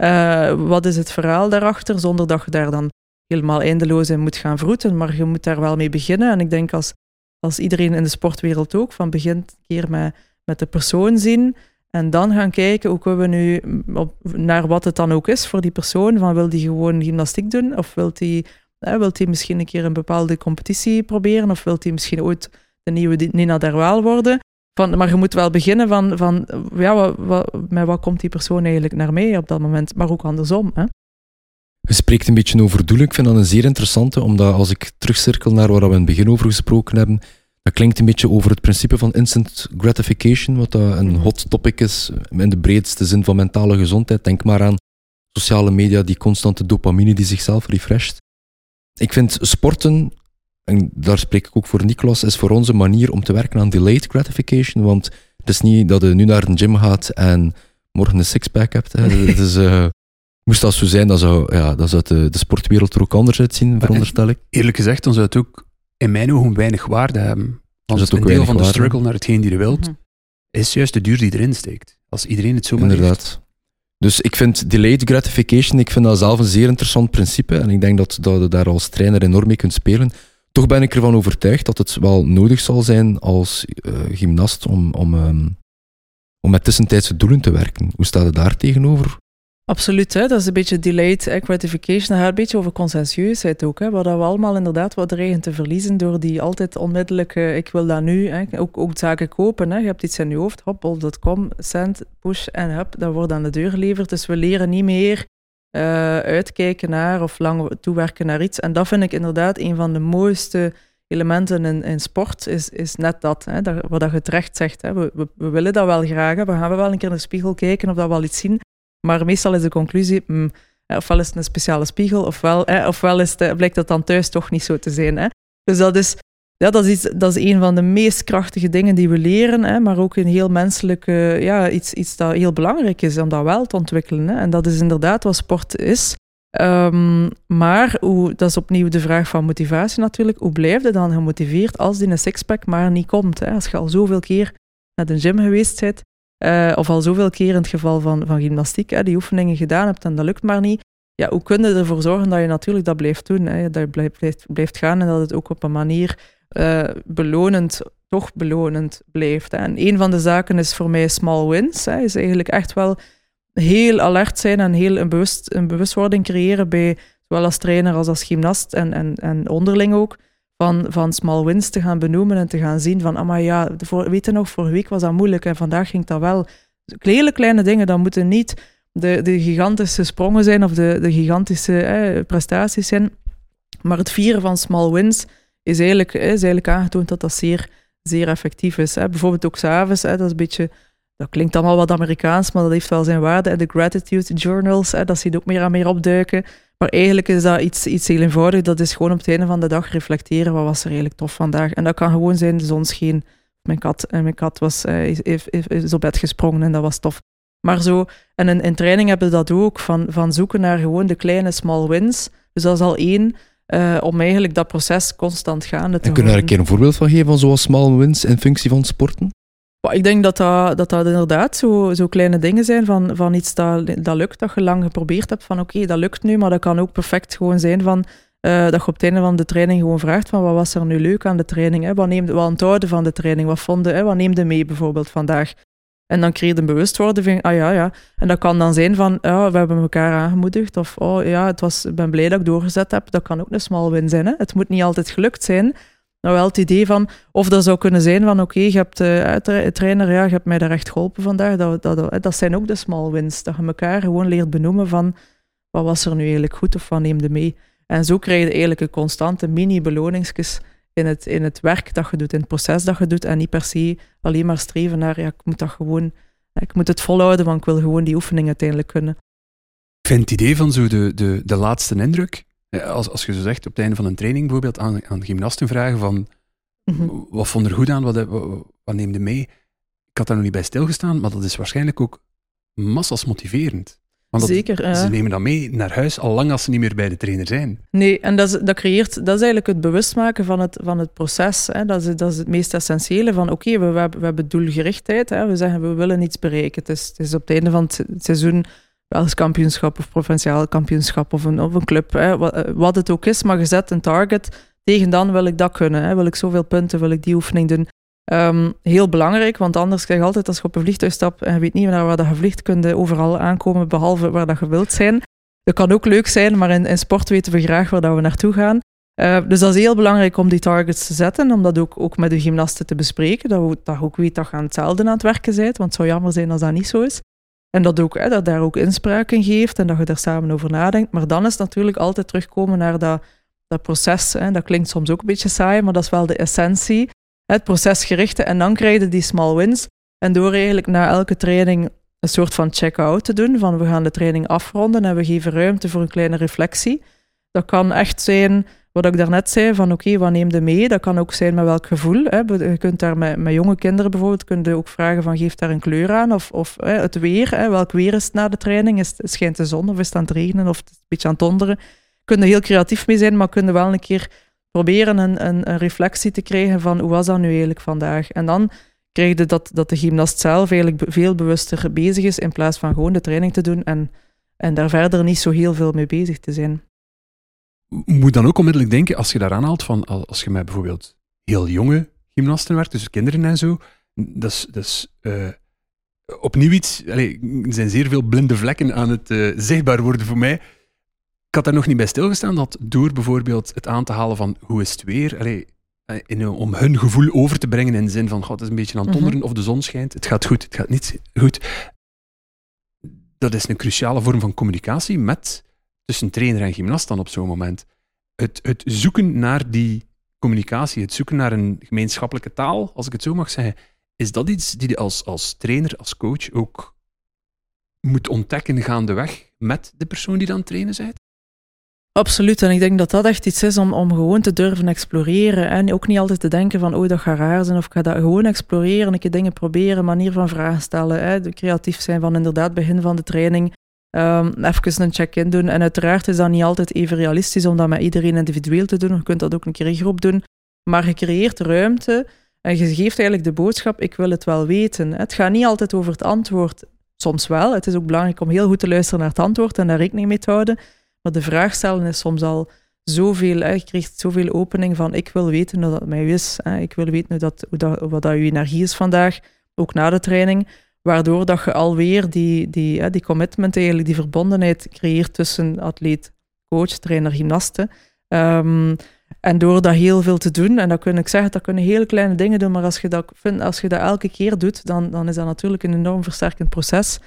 Uh, wat is het verhaal daarachter, zonder dat je daar dan helemaal eindeloos in moet gaan vroeten, maar je moet daar wel mee beginnen. En ik denk als, als iedereen in de sportwereld ook, van begint keer met, met de persoon zien en dan gaan kijken hoe we nu op, naar wat het dan ook is voor die persoon, van wil die gewoon gymnastiek doen of wil die, eh, wil misschien een keer een bepaalde competitie proberen of wil die misschien ooit de nieuwe Nina Derwaal worden. Van, maar je moet wel beginnen van, van ja, wat, wat, met wat komt die persoon eigenlijk naar mij op dat moment, maar ook andersom. Hè? Je spreekt een beetje over doelen. Ik vind dat een zeer interessante, omdat als ik terugcirkel naar waar we in het begin over gesproken hebben, dat klinkt een beetje over het principe van instant gratification, wat een mhm. hot topic is in de breedste zin van mentale gezondheid. Denk maar aan sociale media, die constante dopamine die zichzelf refresht. Ik vind sporten en daar spreek ik ook voor Niklas, is voor ons een manier om te werken aan delayed gratification. Want het is niet dat je nu naar een gym gaat en morgen een sixpack hebt. Hè. Het is, uh, moest dat zo zijn, dan zou, ja, dan zou de, de sportwereld er ook anders uitzien, veronderstel ik. Eerlijk gezegd, dan zou het ook in mijn ogen weinig waarde hebben. Want het een deel van de struggle naar hetgeen die je wilt, mhm. is juist de duur die erin steekt. Als iedereen het zo maar Inderdaad. Dus ik vind delayed gratification, ik vind dat zelf een zeer interessant principe. En ik denk dat, dat je daar als trainer enorm mee kunt spelen. Toch ben ik ervan overtuigd dat het wel nodig zal zijn als uh, gymnast om, om, um, om met tussentijdse doelen te werken. Hoe staat het daar tegenover? Absoluut, hè? dat is een beetje delayed gratification. Dat gaat een beetje over consensueusheid ook. Hè? Wat we allemaal inderdaad wat dreigen te verliezen door die altijd onmiddellijk, ik wil dat nu, hè? Ook, ook zaken kopen. Hè? Je hebt iets in je hoofd, hop, bol.com, send, push en hup, dat wordt aan de deur geleverd. Dus we leren niet meer uh, uitkijken naar of lang toewerken naar iets. En dat vind ik inderdaad een van de mooiste elementen in, in sport, is, is net dat, hè, dat, wat je terecht zegt. Hè. We, we, willen dat wel graag, we gaan wel een keer in de spiegel kijken of dat wel iets zien, maar meestal is de conclusie, mm, ofwel is het een speciale spiegel, ofwel, hè, ofwel is het, blijkt dat dan thuis toch niet zo te zijn. Hè. Dus dat is, ja, dat, is, dat is een van de meest krachtige dingen die we leren, hè, maar ook een heel menselijke, ja, iets, iets dat heel belangrijk is om dat wel te ontwikkelen. Hè. En dat is inderdaad wat sport is. Um, maar hoe, dat is opnieuw de vraag van motivatie natuurlijk. Hoe blijf je dan gemotiveerd als die een sixpack maar niet komt? Hè? Als je al zoveel keer naar de gym geweest bent, uh, of al zoveel keer in het geval van, van gymnastiek, hè, die oefeningen gedaan hebt en dat lukt maar niet. Ja, hoe kun je ervoor zorgen dat je natuurlijk dat blijft doen? Hè? Dat je blijft, blijft, gaan en dat het ook op een manier uh, belonend, toch belonend blijft. En een van de zaken is voor mij small wins. Hè, is eigenlijk echt wel heel alert zijn en heel een, bewust, een bewustwording creëren bij zowel als trainer als als gymnast en, en, en onderling ook. Van, van small wins te gaan benoemen en te gaan zien van, ah maar ja, voor, weet je nog, vorige week was dat moeilijk en vandaag ging dat wel. Hele kleine dingen, dat moeten niet de, de gigantische sprongen zijn of de, de gigantische prestaties zijn. Maar het vieren van small wins is eigenlijk, is eigenlijk aangetoond dat dat zeer, zeer effectief is. Hè. Bijvoorbeeld ook s'avonds, dat is een beetje... Dat klinkt allemaal wat Amerikaans, maar dat heeft wel zijn waarde. En de gratitude journals, hè, dat ziet ook meer en meer opduiken. Maar eigenlijk is dat iets, iets heel eenvoudig. Dat is gewoon op het einde van de dag reflecteren. Wat was er eigenlijk tof vandaag? En dat kan gewoon zijn, de zon scheen. Mijn kat, en mijn kat was, uh, is, is, op bed gesprongen en dat was tof. Maar zo, en in, in training hebben we dat ook, van, van zoeken naar gewoon de kleine small wins. Dus dat is al één. Uh, om eigenlijk dat proces constant gaande te En kun je daar een keer een voorbeeld van geven van zoals small wins in functie van sporten? Ik denk dat dat, dat, inderdaad zo, zo kleine dingen zijn van, van iets dat, dat lukt, dat je lang geprobeerd hebt van oké, dat lukt nu, maar dat kan ook perfect gewoon zijn van uh, dat je op het einde van de training gewoon vraagt van wat was er nu leuk aan de training, hè? wat neemde wat onthouden van de training, wat vonden, hè? wat neemde mee bijvoorbeeld vandaag. En dan creëer je een bewustwording ah ja, ja. En dat kan dan zijn van, ja, we hebben elkaar aangemoedigd. Of, oh ja, het was, ik ben blij dat ik doorgezet heb. Dat kan ook een small win zijn. Hè? Het moet niet altijd gelukt zijn. Nou, wel het idee van, of dat zou kunnen zijn van, oké, je hebt, uh, trainer, ja, je hebt mij daar echt geholpen vandaag. Dat, dat, dat zijn ook de small wins. Dat je elkaar gewoon leert benoemen van, wat was er nu eigenlijk goed of wat neemde mee. En zo krijg je eigenlijk een constante mini-beloningsjes in het, in het werk dat je doet, in het proces dat je doet. En niet per se alleen maar streven naar, ja, ik moet dat gewoon, ik moet het volhouden, want ik wil gewoon die oefening uiteindelijk kunnen. Ik vind het idee van zo de, de, de laatste indruk, als, als je zo zegt op het einde van een training bijvoorbeeld aan, aan gymnasten vragen van Mhm. wat vond er goed aan, wat, wat, wat neemde mee? Ik had daar nog niet bij stilgestaan, maar dat is waarschijnlijk ook massas motiverend. Want dat, Zeker. ja. ze nemen dat mee naar huis, al lang als ze niet meer bij de trainer zijn. Nee, en dat, is, dat creëert, dat is eigenlijk het bewustmaken van het, van het proces. Hè. Dat, is, dat is het meest essentiële van, oké, we, we, hebben, we hebben doelgerichtheid. Hè. We zeggen, we willen iets bereiken. Het is, het is op het einde van het seizoen Belgisch kampioenschap of provinciaal kampioenschap of een, of een club. Hè. Wat, wat het ook is, maar je zet een target. Tegen dan wil ik dat kunnen. Hè. Wil ik zoveel punten, wil ik die oefening doen. Ehm, heel belangrijk, want anders krijg je altijd als je op een vliegtuig stapt en je weet niet waar je vliegt, kun je overal aankomen, behalve waar dat je wilt zijn. Dat kan ook leuk zijn, maar in, in sport weten we graag waar dat we naartoe gaan. Uh, dus dat is heel belangrijk om die targets te zetten, om dat ook, ook met de gymnasten te bespreken, dat je dat ook weet dat je aan hetzelfde aan het werken bent, want het zou jammer zijn als dat niet zo is. En dat, ook, hè, dat daar ook inspraak in geeft en dat je daar samen over nadenkt. Maar dan is natuurlijk altijd terugkomen naar dat, dat proces. Hè. Dat klinkt soms ook een beetje saai, maar dat is wel de essentie. Het procesgerichte. En dan krijg je die small wins. En door eigenlijk na elke training een soort van check-out te doen, van we gaan de training afronden en we geven ruimte voor een kleine reflectie. Dat kan echt zijn, wat ik daarnet zei, van oké, wat neem je mee? Dat kan ook zijn met welk gevoel. Hè? Je kunt daar met, met jonge kinderen bijvoorbeeld, kun je ook vragen van geef daar een kleur aan, of, of hè, het weer, hè? welk weer is het na de training? Is, schijnt de zon of is het aan het regenen of het is een beetje aan het donderen? Kun heel creatief mee zijn, maar kun je wel een keer proberen een, een, een, reflectie te krijgen van hoe was dat nu eigenlijk vandaag? En dan krijg je dat, dat de gymnast zelf eigenlijk veel bewuster bezig is in plaats van gewoon de training te doen en, en daar verder niet zo heel veel mee bezig te zijn. Moet dan ook onmiddellijk denken, als je daar aanhaalt, van als je met bijvoorbeeld heel jonge gymnasten werkt, dus kinderen en zo, dat is, dat is uh, opnieuw iets, allez, er zijn zeer veel blinde vlekken aan het uh, zichtbaar worden voor mij. Ik had daar nog niet bij stilgestaan dat door bijvoorbeeld het aan te halen van hoe is het weer, allee, in, om hun gevoel over te brengen in de zin van, god, het is een beetje aan het donderen mm -hmm. of de zon schijnt, het gaat goed, het gaat niet goed. Dat is een cruciale vorm van communicatie met, tussen trainer en gymnast dan op zo'n moment. Het, het zoeken naar die communicatie, het zoeken naar een gemeenschappelijke taal, als ik het zo mag zeggen, is dat iets die je als, als trainer, als coach ook moet ontdekken gaandeweg met de persoon die dan trainen bent? Absoluut, en ik denk dat dat echt iets is om, om gewoon te durven exploreren. En ook niet altijd te denken van, oh, dat gaat raar zijn, of ik ga dat gewoon exploreren, een keer dingen proberen, manier van vragen stellen, hè, creatief zijn van inderdaad begin van de training, um, even een check-in doen. En uiteraard is dat niet altijd even realistisch om dat met iedereen individueel te doen. Je kunt dat ook een keer in groep doen, maar je creëert ruimte en je geeft eigenlijk de boodschap, ik wil het wel weten. Het gaat niet altijd over het antwoord, soms wel. Het is ook belangrijk om heel goed te luisteren naar het antwoord en daar rekening mee te houden. Maar de vraag stellen is soms al zoveel. Hè. Je krijgt zoveel opening van ik wil weten hoe dat mij is. Hè. Ik wil weten dat, hoe dat, wat dat je energie is vandaag, ook na de training. Waardoor dat je alweer die, die, hè, die commitment, eigenlijk, die verbondenheid creëert tussen atleet, coach, trainer, gymnaste. Um, en door dat heel veel te doen, en dat kun ik zeggen, dat kunnen hele kleine dingen doen, maar als je dat, vindt, als je dat elke keer doet, dan, dan is dat natuurlijk een enorm versterkend proces.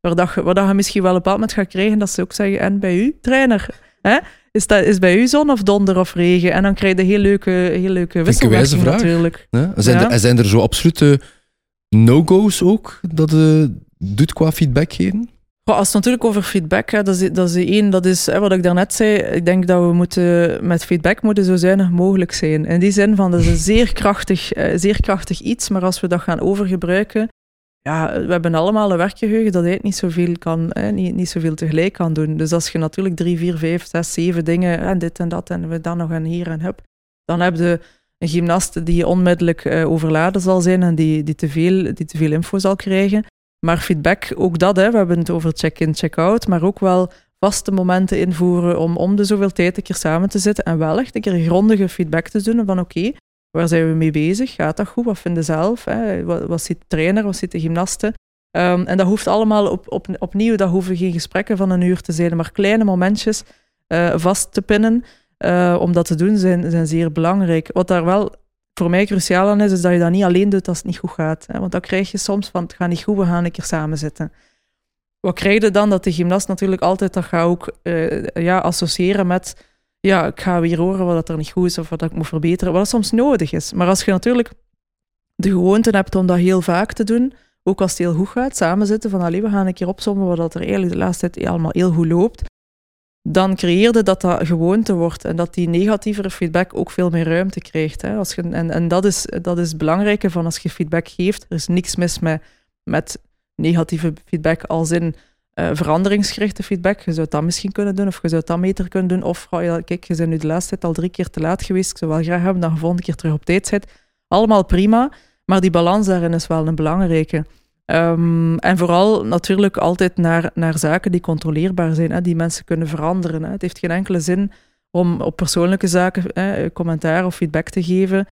Waar, dat je, waar dat je misschien wel op een bepaald moment gaat krijgen dat ze ook zeggen, en bij u, trainer, hè? Is, dat, is bij u zon of donder of regen? En dan krijg je heel leuke, heel leuke wisselwerking natuurlijk. Ja? Zijn, ja? er, zijn er zo absolute no-go's ook dat je doet qua feedback geven? Als het natuurlijk over feedback gaat, dat is, dat is één, dat is hè, wat ik daarnet zei. Ik denk dat we moeten met feedback moeten zo zuinig mogelijk zijn. In die zin van, dat is een zeer krachtig, uh, zeer krachtig iets, maar als we dat gaan overgebruiken, ja, we hebben allemaal een werkgeheugen dat eigenlijk niet zoveel kan, hè, niet, niet zoveel tegelijk kan doen. Dus als je natuurlijk drie, vier, vijf, zes, zeven dingen en dit en dat en we dan nog en hier en hup, dan heb je een gymnast die onmiddellijk uh, overladen zal zijn en die, die, te veel, die te veel info zal krijgen. Maar feedback, ook dat, hè, we hebben het over check-in, check-out, maar ook wel vaste momenten invoeren om om de zoveel tijd een keer samen te zitten en wel echt een keer grondige feedback te doen van oké, waar zijn we mee bezig? Gaat dat goed? Wat vinden zelf? Hè? Wat, wat ziet de trainer? Wat ziet de gymnasten? Um, en dat hoeft allemaal op, op, opnieuw, dat hoeven geen gesprekken van een uur te zijn, maar kleine momentjes uh, vast te pinnen uh, om dat te doen zijn, zijn zeer belangrijk. Wat daar wel voor mij cruciaal aan is, is dat je dat niet alleen doet als het niet goed gaat. Hè? Want dan krijg je soms van, het gaat niet goed, we gaan een keer samen zitten. Wat krijg je dan? Dat de gymnast natuurlijk altijd dat gaat ook uh, ja, associëren met ja, ik ga weer horen wat er niet goed is of wat ik moet verbeteren, wat soms nodig is. Maar als je natuurlijk de gewoonte hebt om dat heel vaak te doen, ook als het heel goed gaat, samen zitten van allee, we gaan een keer opzommen wat er eigenlijk de laatste tijd allemaal heel goed loopt, dan creëerde dat dat gewoonte wordt en dat die negatievere feedback ook veel meer ruimte krijgt. Hè. Als je, en en dat, is, dat is het belangrijke van als je feedback geeft. Er is niks mis met, met negatieve feedback als in uh, veranderingsgerichte feedback. Je zou dat misschien kunnen doen, of je zou dat beter kunnen doen. Of, oh kijk, je bent nu de laatste tijd al drie keer te laat geweest. Ik zou wel graag hebben dat je volgende keer terug op tijd zit. Allemaal prima, maar die balans daarin is wel een belangrijke. Um, en vooral natuurlijk altijd naar, naar zaken die controleerbaar zijn, hè, die mensen kunnen veranderen. Hè. Het heeft geen enkele zin om op persoonlijke zaken hè, commentaar of feedback te geven,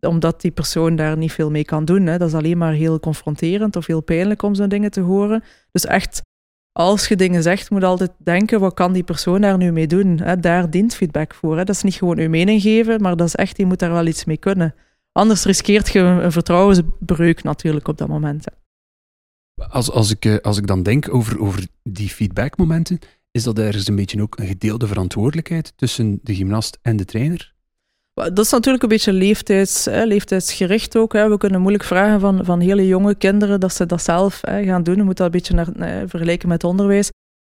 omdat die persoon daar niet veel mee kan doen. Hè. Dat is alleen maar heel confronterend of heel pijnlijk om zo'n dingen te horen. Dus echt, als je dingen zegt, moet je altijd denken, wat kan die persoon daar nu mee doen? Hè. Daar dient feedback voor. Hè. Dat is niet gewoon uw mening geven, maar dat is echt, je moet daar wel iets mee kunnen. Anders riskeert je een vertrouwensbreuk natuurlijk op dat moment. Als, als, ik, eh, als ik dan denk over, over die feedbackmomenten, is dat ergens een beetje ook een gedeelde verantwoordelijkheid tussen de gymnast en de trainer? Dat is natuurlijk een beetje leeftijds, hè, leeftijdsgericht ook. Hè. We kunnen moeilijk vragen van, van hele jonge kinderen dat ze dat zelf hè, gaan doen. Je moet dat een beetje naar, vergelijken met onderwijs.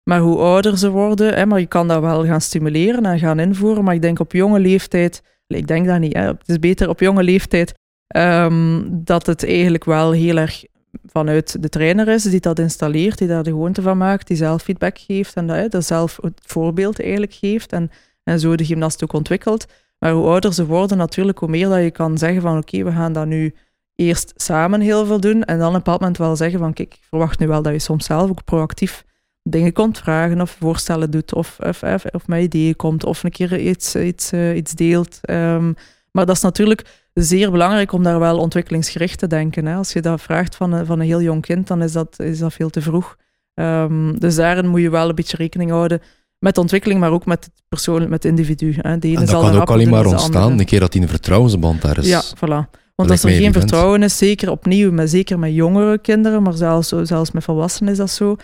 Maar hoe ouder ze worden, hè, maar je kan dat wel gaan stimuleren en gaan invoeren. Maar ik denk op jonge leeftijd ik denk dat niet. Hè. Het is beter op jonge leeftijd um, dat het eigenlijk wel heel erg vanuit de trainer is, die dat installeert, die daar de gewoonte van maakt, die zelf feedback geeft en dat, dat zelf het voorbeeld eigenlijk geeft en, en zo de gymnast ook ontwikkelt. Maar hoe ouder ze worden, natuurlijk, hoe meer dat je kan zeggen van oké, we gaan dat nu eerst samen heel veel doen en dan op een bepaald moment wel zeggen van kijk, ik verwacht nu wel dat je soms zelf ook proactief dingen komt vragen of voorstellen doet of, of, of, of met ideeën komt of een keer iets, iets, uh, iets deelt. Um, maar dat is natuurlijk zeer belangrijk om daar wel ontwikkelingsgericht te denken. Hè. Als je dat vraagt van een, van een heel jong kind, dan is dat, is dat veel te vroeg. Um, dus daarin moet je wel een beetje rekening houden met ontwikkeling, maar ook met het persoon, met het individu. Hè. De ene en dat kan ook alleen maar ontstaan een keer dat die een vertrouwensband daar is. Ja, voilà. Want als er geen vertrouwen is, zeker opnieuw, maar zeker met jongere kinderen, maar zelfs, zelfs met volwassenen is dat zo,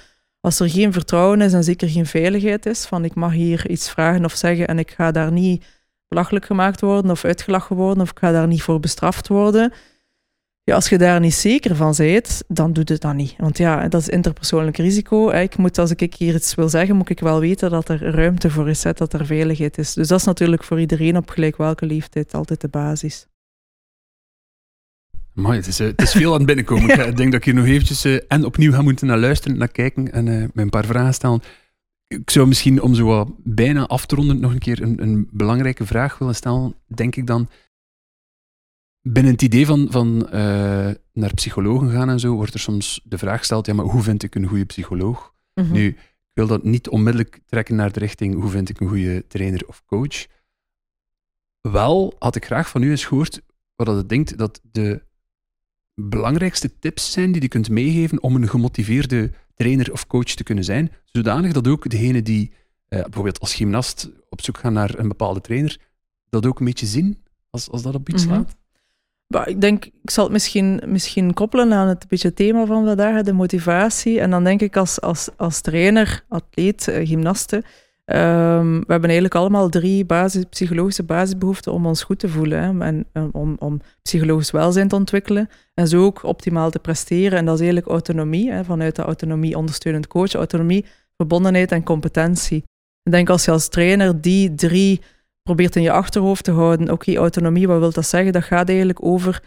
als er geen vertrouwen is en zeker geen veiligheid is, van ik mag hier iets vragen of zeggen en ik ga daar niet belachelijk gemaakt worden of uitgelachen worden of ik ga daar niet voor bestraft worden. Ja, als je daar niet zeker van bent, dan doet het dat niet. Want ja, dat is interpersoonlijk risico. Ik moet, als ik hier iets wil zeggen, moet ik wel weten dat er ruimte voor is, dat er veiligheid is. Dus dat is natuurlijk voor iedereen op gelijk welke leeftijd altijd de basis. Maar het is, uh, het is veel aan het binnenkomen. Ik denk dat ik hier nog eventjes uh, en opnieuw ga moeten naar luisteren, naar kijken en uh, een paar vragen stellen. Ik zou misschien, om zo wat bijna af te ronden, nog een keer een, een belangrijke vraag willen stellen. Denk ik dan, binnen het idee van, van naar psychologen gaan en zo, wordt er soms de vraag gesteld, ja, maar hoe vind ik een goede psycholoog? Mhm. Nu, ik wil dat niet onmiddellijk trekken naar de richting, hoe vind ik een goede trainer of coach? Wel had ik graag van u eens gehoord wat dat denkt dat de belangrijkste tips zijn die je kunt meegeven om een gemotiveerde trainer of coach te kunnen zijn, zodanig dat ook degene die eh, bijvoorbeeld als gymnast op zoek gaan naar een bepaalde trainer, dat ook een beetje zien als, als dat op iets mm ik denk, ik zal het misschien, misschien koppelen aan het beetje thema van vandaag, de motivatie. En dan denk ik als, als, als trainer, atleet, uh, gymnaste, Um, we hebben eigenlijk allemaal drie basis, psychologische basisbehoeften om ons goed te voelen. En om, om psychologisch welzijn te ontwikkelen. En zo ook optimaal te presteren. En dat is eigenlijk autonomie. Hè, vanuit de autonomie ondersteunend coach. Autonomie, verbondenheid en competentie. Ik denk als je als trainer die drie probeert in je achterhoofd te houden. Oké, autonomie, wat wil dat zeggen? Dat gaat eigenlijk over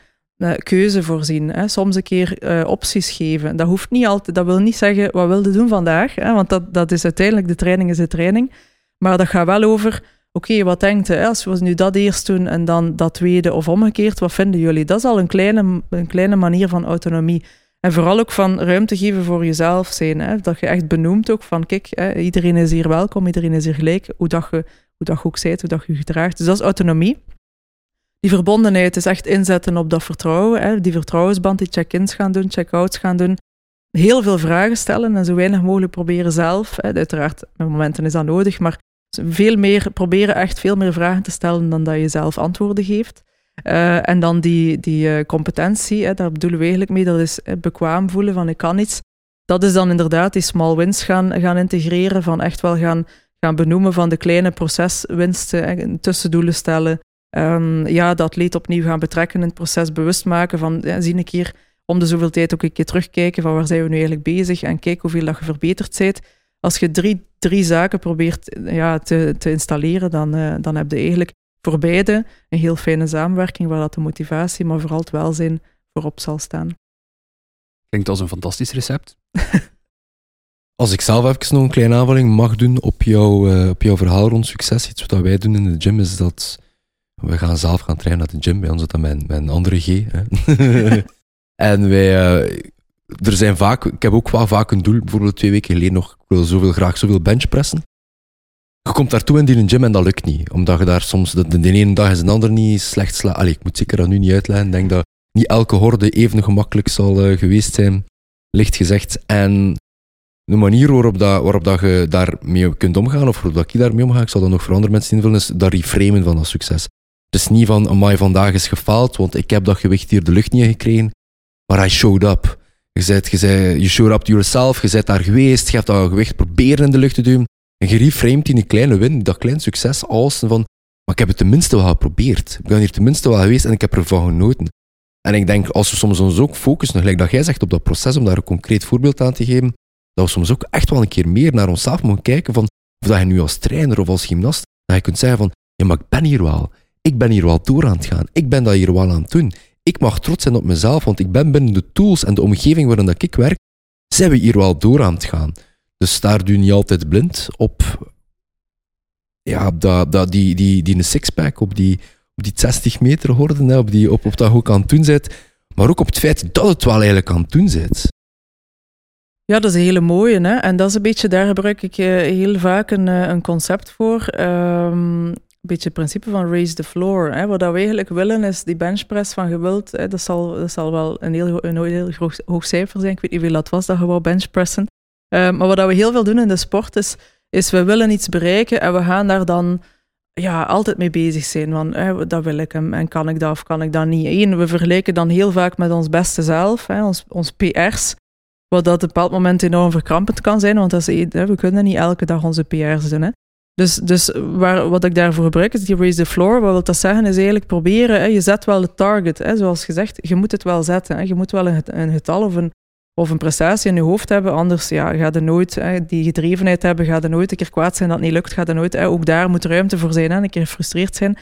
keuze voorzien. Hè. Soms een keer uh, opties geven. Dat hoeft niet altijd. Dat wil niet zeggen wat wil je doen vandaag. Hè, want dat, dat is uiteindelijk de training is de training. Maar dat gaat wel over. Oké, wat denkt u? Als we nu dat eerst doen en dan dat tweede of omgekeerd, wat vinden jullie? Dat is al een kleine, een kleine manier van autonomie. En vooral ook van ruimte geven voor jezelf zijn. Hè? Dat je echt benoemt ook van, kijk, hè, iedereen is hier welkom, iedereen is hier gelijk. Hoe dat je, hoe dat je ook zijt, hoe dat je gedraagt. Dus dat is autonomie die verbondenheid is echt inzetten op dat vertrouwen. Hè. Die vertrouwensband, die check-ins gaan doen, check-outs gaan doen. Heel veel vragen stellen en zo weinig mogelijk proberen zelf. Hè. Uiteraard, met momenten is dat nodig, maar veel meer, proberen echt veel meer vragen te stellen dan dat je zelf antwoorden geeft. Uh, en dan die, die uh, competentie, hè, daar bedoelen we eigenlijk mee, dat is hè, bekwaam voelen van ik kan iets. Dat is dan inderdaad die small wins gaan, gaan integreren, van echt wel gaan, gaan benoemen van de kleine proceswinsten, tussendoelen stellen, um, ja, dat leed opnieuw gaan betrekken in het proces, bewust maken van, zie een keer om de zoveel tijd ook een keer terugkijken van waar zijn we nu eigenlijk bezig en kijk hoeveel dat je verbeterd bent. Als je drie, drie zaken probeert ja, te, te installeren, dan, uh, dan heb je eigenlijk voor beide een heel fijne samenwerking waar dat de motivatie, maar vooral het welzijn voorop zal staan. Klinkt als een fantastisch recept. Als ik zelf even nog een kleine aanvulling mag doen op, jou, uh, op jouw verhaal rond succes, iets wat wij doen in de gym, is dat we gaan zelf gaan trainen naar de gym. Bij ons is dat mijn, mijn andere G. en wij, uh, er zijn vaak, ik heb ook wel vaak een doel, bijvoorbeeld twee weken geleden nog, ik wil zoveel, graag zoveel benchpressen. Je komt daartoe in die gym en dat lukt niet. Omdat je daar soms, de, de ene dag is een ander niet slecht sla. Allee, ik moet zeker dat nu niet uitleggen. Ik denk dat niet elke horde even gemakkelijk zal uh, geweest zijn, licht gezegd. En de manier waarop, dat, waarop dat je daarmee kunt omgaan, of waarop dat ik daarmee omga, ik zal dat nog voor andere mensen invullen, is dat reframen van dat succes. Het is niet van, amai, vandaag is gefaald, want ik heb dat gewicht hier de lucht niet gekregen, maar I showed up. Je zei, je zei, you showed up to yourself, je bent daar geweest, je hebt dat gewicht proberen in de lucht te doen. En je reframet in een kleine win, dat klein succes, als van, maar ik heb het tenminste wel geprobeerd. Ik ben hier tenminste wel geweest en ik heb ervan genoten. En ik denk, als we soms ons ook focussen, gelijk dat jij zegt op dat proces, om daar een concreet voorbeeld aan te geven, dat we soms ook echt wel een keer meer naar onszelf moeten kijken van, of dat je nu als trainer of als gymnast, dat je kunt zeggen van, ja, maar ik ben hier wel. Ik ben hier wel door aan het gaan. Ik ben dat hier wel aan het doen. Ik mag trots zijn op mezelf, want ik ben binnen de tools en de omgeving waarin dat ik werk, zijn we hier wel door aan het gaan. Dus daar doe je niet altijd blind op, ja, dat, dat, die, die, die een sixpack, op die, op die 60 meter horden, op, die, op, op dat je ook aan het doen bent, maar ook op het feit dat het wel eigenlijk aan het doen bent. Ja, dat is een hele mooie. Hè? En dat is een beetje, daar gebruik ik eh, heel vaak een, eh, een concept voor. Um, beetje het principe van raise the floor. Hè? Wat we eigenlijk willen is die benchpress van geweld. Hè? Dat, zal, dat zal wel een heel, een heel hoog, cijfer zijn. Ik weet niet hoeveel dat was dat je wou benchpressen. Uh, maar wat we heel veel doen in de sport is, is we willen iets bereiken en we gaan daar dan ja, altijd mee bezig zijn. Van, hè, dat wil ik en kan ik dat of kan ik dat niet. Eén, we vergelijken dan heel vaak met ons beste zelf, hè, ons, ons PR's. Wat dat op een bepaald moment enorm verkrampend kan zijn, want dat is, we kunnen niet elke dag onze PR's doen. Dus, dus waar, wat ik daarvoor gebruik is die raise the floor. Wat wil dat zeggen? Is eigenlijk proberen, hè, je zet wel de target. Hè, zoals gezegd, je moet het wel zetten. Je moet wel een, een getal of een, of een prestatie in je hoofd hebben. Anders ja, ga je nooit hè, die gedrevenheid hebben. Ga je nooit een keer kwaad zijn dat niet lukt. Ga je nooit, hè, ook daar moet ruimte voor zijn. Hè, een keer gefrustreerd zijn.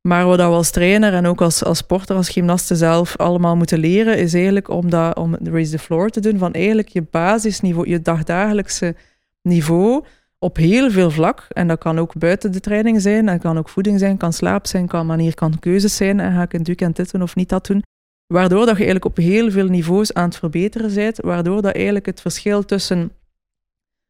Maar wat we als trainer en ook als, als sporter, als gymnaste zelf allemaal moeten leren, is eigenlijk om, dat, om raise the floor te doen van eigenlijk je basisniveau, je dagdagelijkse niveau op heel veel vlak. En dat kan ook buiten de training zijn, dat kan ook voeding zijn, kan slaap zijn, kan manier, kan keuzes zijn. En ga ik in het weekend dit doen of niet dat doen? Waardoor dat je eigenlijk op heel veel niveaus aan het verbeteren bent, waardoor dat eigenlijk het verschil tussen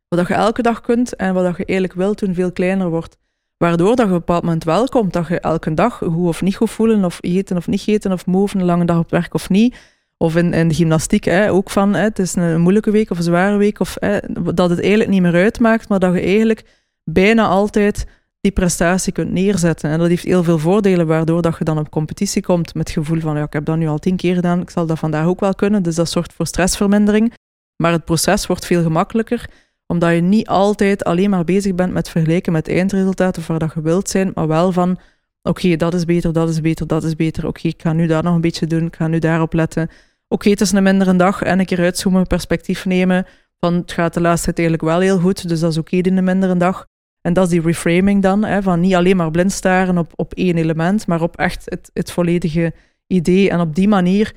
wat je elke dag kunt en wat je eigenlijk wilt doen veel kleiner wordt. Waardoor dat je op een bepaald moment wel komt dat je elke dag goed of niet goed voelen, of eten of niet eten, of move een lange dag op werk of niet. Of in, in de gymnastiek hè, ook van hè, het is een moeilijke week of een zware week, of hè, dat het eigenlijk niet meer uitmaakt, maar dat je eigenlijk bijna altijd die prestatie kunt neerzetten. En dat heeft heel veel voordelen, waardoor dat je dan op competitie komt met het gevoel van ja, ik heb dat nu al tien keer gedaan, ik zal dat vandaag ook wel kunnen. Dus dat zorgt voor stressvermindering. Maar het proces wordt veel gemakkelijker omdat je niet altijd alleen maar bezig bent met vergelijken met eindresultaat of waar dat je wilt zijn, maar wel van oké, dat is beter, dat is beter, dat is beter. Oké, ik ga nu daar nog een beetje doen, ik ga nu daarop letten. Oké, het is een mindere dag en een keer uitzoomen, perspectief nemen van het gaat de laatste tijd eigenlijk wel heel goed, dus dat is oké in een mindere dag. En dat is die reframing dan, hè, van niet alleen maar blind staren op, op één element, maar op echt het, het volledige idee. En op die manier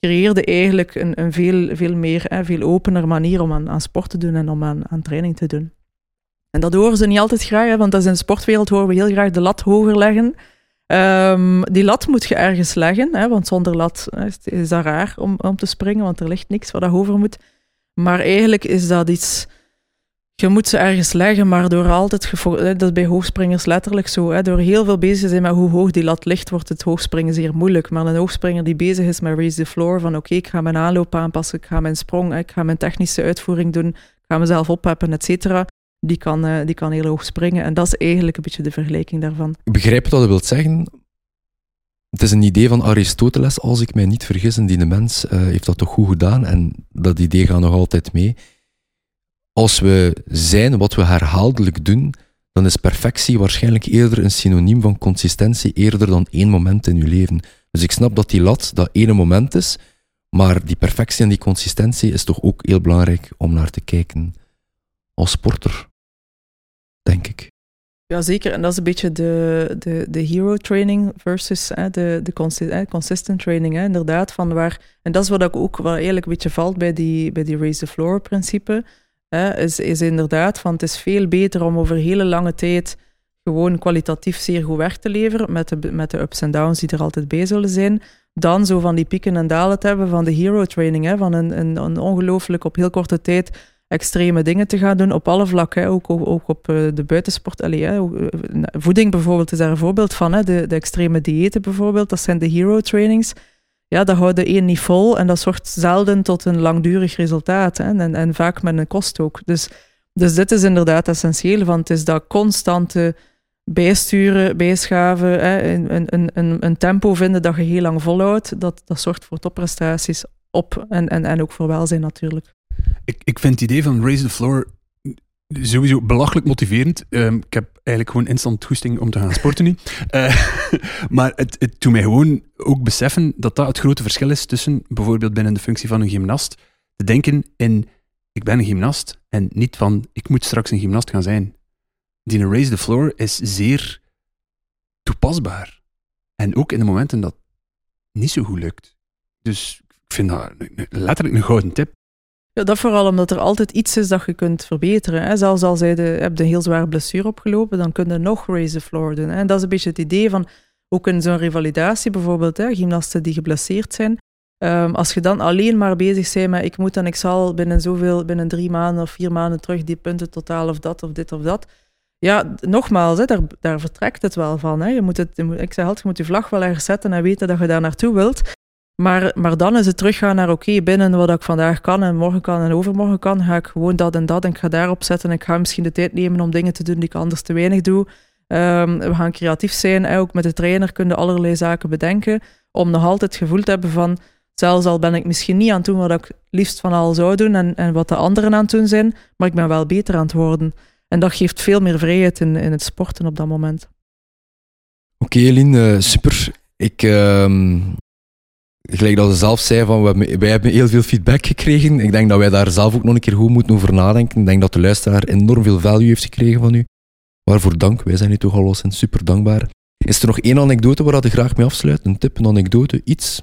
creëerde eigenlijk een, een veel, veel meer, hè, veel opener manier om aan, aan sport te doen en om aan, aan training te doen. En dat horen ze niet altijd graag, hè, want dat in de sportwereld horen we heel graag de lat hoger leggen. Um, die lat moet je ergens leggen, hè, want zonder lat is, is dat raar om, om te springen, want er ligt niks dat over moet. Maar eigenlijk is dat iets je moet ze ergens leggen, maar door altijd, dat is bij hoogspringers letterlijk zo, hè, door heel veel bezig te zijn met hoe hoog die lat ligt, wordt het hoogspringen zeer moeilijk. Maar een hoogspringer die bezig is met raise the floor, van oké, ik ga mijn aanloop aanpassen, ik ga mijn sprong, ik ga mijn technische uitvoering doen, ik ga mezelf opheppen, et cetera, die kan, uh, die kan heel hoog springen. En dat is eigenlijk een beetje de vergelijking daarvan. Ik begrijp wat je wilt zeggen. Het is een idee van Aristoteles, als ik mij niet vergis, en die de mens uh, heeft dat toch goed gedaan, en dat idee gaat nog altijd mee als we zijn wat we herhaaldelijk doen, dan is perfectie waarschijnlijk eerder een synoniem van consistentie eerder dan één moment in je leven. Dus ik snap dat die lat dat ene moment is, Maar die perfectie en die consistentie is toch ook heel belangrijk om naar te kijken als sporter, denk ik. Ja, zeker. En dat is een beetje de, de, de hero training versus de, de consi consistent training. Hè, inderdaad, van waar, en dat is wat ook wat eigenlijk een beetje valt bij die, bij die raise the floor principe. Hè, is, is inderdaad van het is veel beter om over hele lange tijd gewoon kwalitatief zeer goed werk te leveren met de, met de ups en downs die er altijd bij zullen zijn, dan zo van die pieken en dalen te hebben van de hero training, hè, van een, een, een ongelooflijk op heel korte tijd extreme dingen te gaan doen op alle vlakken, ook, op eh, de buitensport. Hè. Eh, voeding bijvoorbeeld is daar een voorbeeld van. Hè. De, de extreme diëten bijvoorbeeld, dat zijn de hero trainings. Ja, dat houdt de een niet vol en dat zorgt zelden tot een langdurig resultaat. Hè. En, en vaak met een kost ook. Dus, dus dit is inderdaad essentieel, want het is dat constante bijsturen, bijschaven, hè, een, een, een, een tempo vinden dat je heel lang volhoudt, dat, dat zorgt voor topprestaties op en, en, en ook voor welzijn natuurlijk. Ik, ik vind het idee van Raise the Floor sowieso belachelijk motiverend. Um, ik heb eigenlijk gewoon instant goesting om te gaan sporten nu. Uh, maar het, het doet mij gewoon ook beseffen dat dat het grote verschil is tussen bijvoorbeeld binnen de functie van een gymnast te denken in ik ben een gymnast en niet van ik moet straks een gymnast gaan zijn. Die Raise the Floor is zeer toepasbaar. En ook in de momenten dat niet zo goed lukt. Dus ik vind dat letterlijk een gouden tip. Ja, dat vooral omdat er altijd iets is dat je kunt verbeteren. Hè. Zelfs als je hebt een heel zware blessure opgelopen, dan kun je nog raise the floor doen. En dat is een beetje het idee van, ook in zo'n revalidatie bijvoorbeeld, hè, gymnasten die geblesseerd zijn. Um, als je dan alleen maar bezig bent met ik moet en ik zal binnen zoveel, binnen drie maanden of vier maanden terug die punten totaal of dat of dit of dat. Ja, nogmaals, hè, daar, daar vertrekt het wel van. Hè. Je moet het, ik zeg altijd, je moet je vlag wel ergens zetten en weten dat je daar naartoe wilt. Maar, maar dan is het teruggaan naar oké, binnen wat ik vandaag kan en morgen kan en overmorgen kan, ga ik gewoon dat en dat en ik ga daarop zetten. En ik ga misschien de tijd nemen om dingen te doen die ik anders te weinig doe. Um, we gaan creatief zijn. Ook met de trainer kunnen allerlei zaken bedenken. Om nog altijd het gevoel te hebben van, zelfs al ben ik misschien niet aan het doen wat ik liefst van al zou doen en, en wat de anderen aan het doen zijn, maar ik ben wel beter aan het worden. En dat geeft veel meer vrijheid in, in het sporten op dat moment. Oké, okay, super. Ik, uh, gelijk dat ze zelf zei, van, we, wij hebben heel veel feedback gekregen. Ik denk dat wij daar zelf ook nog een keer goed moeten over nadenken. Ik denk dat de luisteraar enorm veel value heeft gekregen van u. Waarvoor dank. Wij zijn u toch al super dankbaar. Is er nog één anekdote waar je graag mee afsluit? Een tip, een anekdote, iets?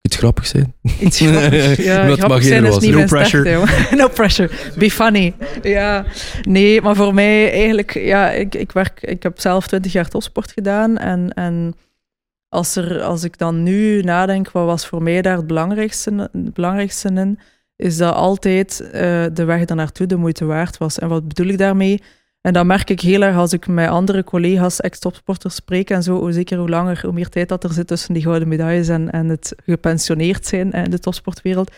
Iets grappig zijn? Iets grappig. Ja, Wat grappig zijn is niet no pressure. no pressure. Be funny. Ja, nee, maar voor mij eigenlijk, ja, ik, ik, werk, ik heb zelf twintig jaar topsport gedaan en, en als, er, als ik dan nu nadenk, wat was voor mij daar het belangrijkste, het belangrijkste in, is dat altijd uh, de weg daarnaartoe de moeite waard was. En wat bedoel ik daarmee? En dat merk ik heel erg als ik met andere collega's, ex-topsporters spreek en zo. Hoe zeker hoe langer, hoe meer tijd dat er zit tussen die gouden medailles en, en het gepensioneerd zijn in de topsportwereld.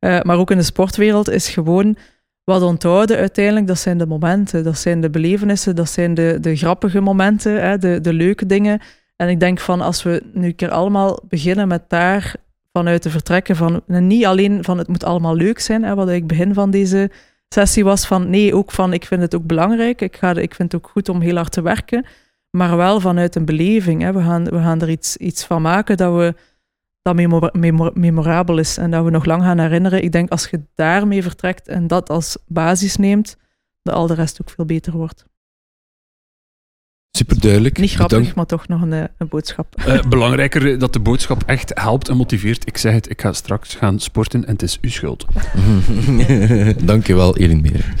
Uh, maar ook in de sportwereld is gewoon wat onthouden uiteindelijk. Dat zijn de momenten, dat zijn de belevenissen, dat zijn de, de grappige momenten, hè, de, de leuke dingen. En ik denk van als we nu een keer allemaal beginnen met daar vanuit te vertrekken van niet alleen van het moet allemaal leuk zijn, hè, wat ik begin van deze sessie was van nee, ook van ik vind het ook belangrijk, ik, ga, ik vind het ook goed om heel hard te werken, maar wel vanuit een beleving. Hè. We, gaan, we gaan er iets, iets van maken dat, we, dat memorabel is en dat we nog lang gaan herinneren. Ik denk als je daarmee vertrekt en dat als basis neemt, dat al de rest ook veel beter wordt. Super duidelijk. Niet grappig, maar toch nog een, eh, een boodschap. Uh, belangrijker dat de boodschap echt helpt en motiveert. Ik zeg het, ik ga straks gaan sporten en het is uw schuld. Dankjewel, Elin Meer.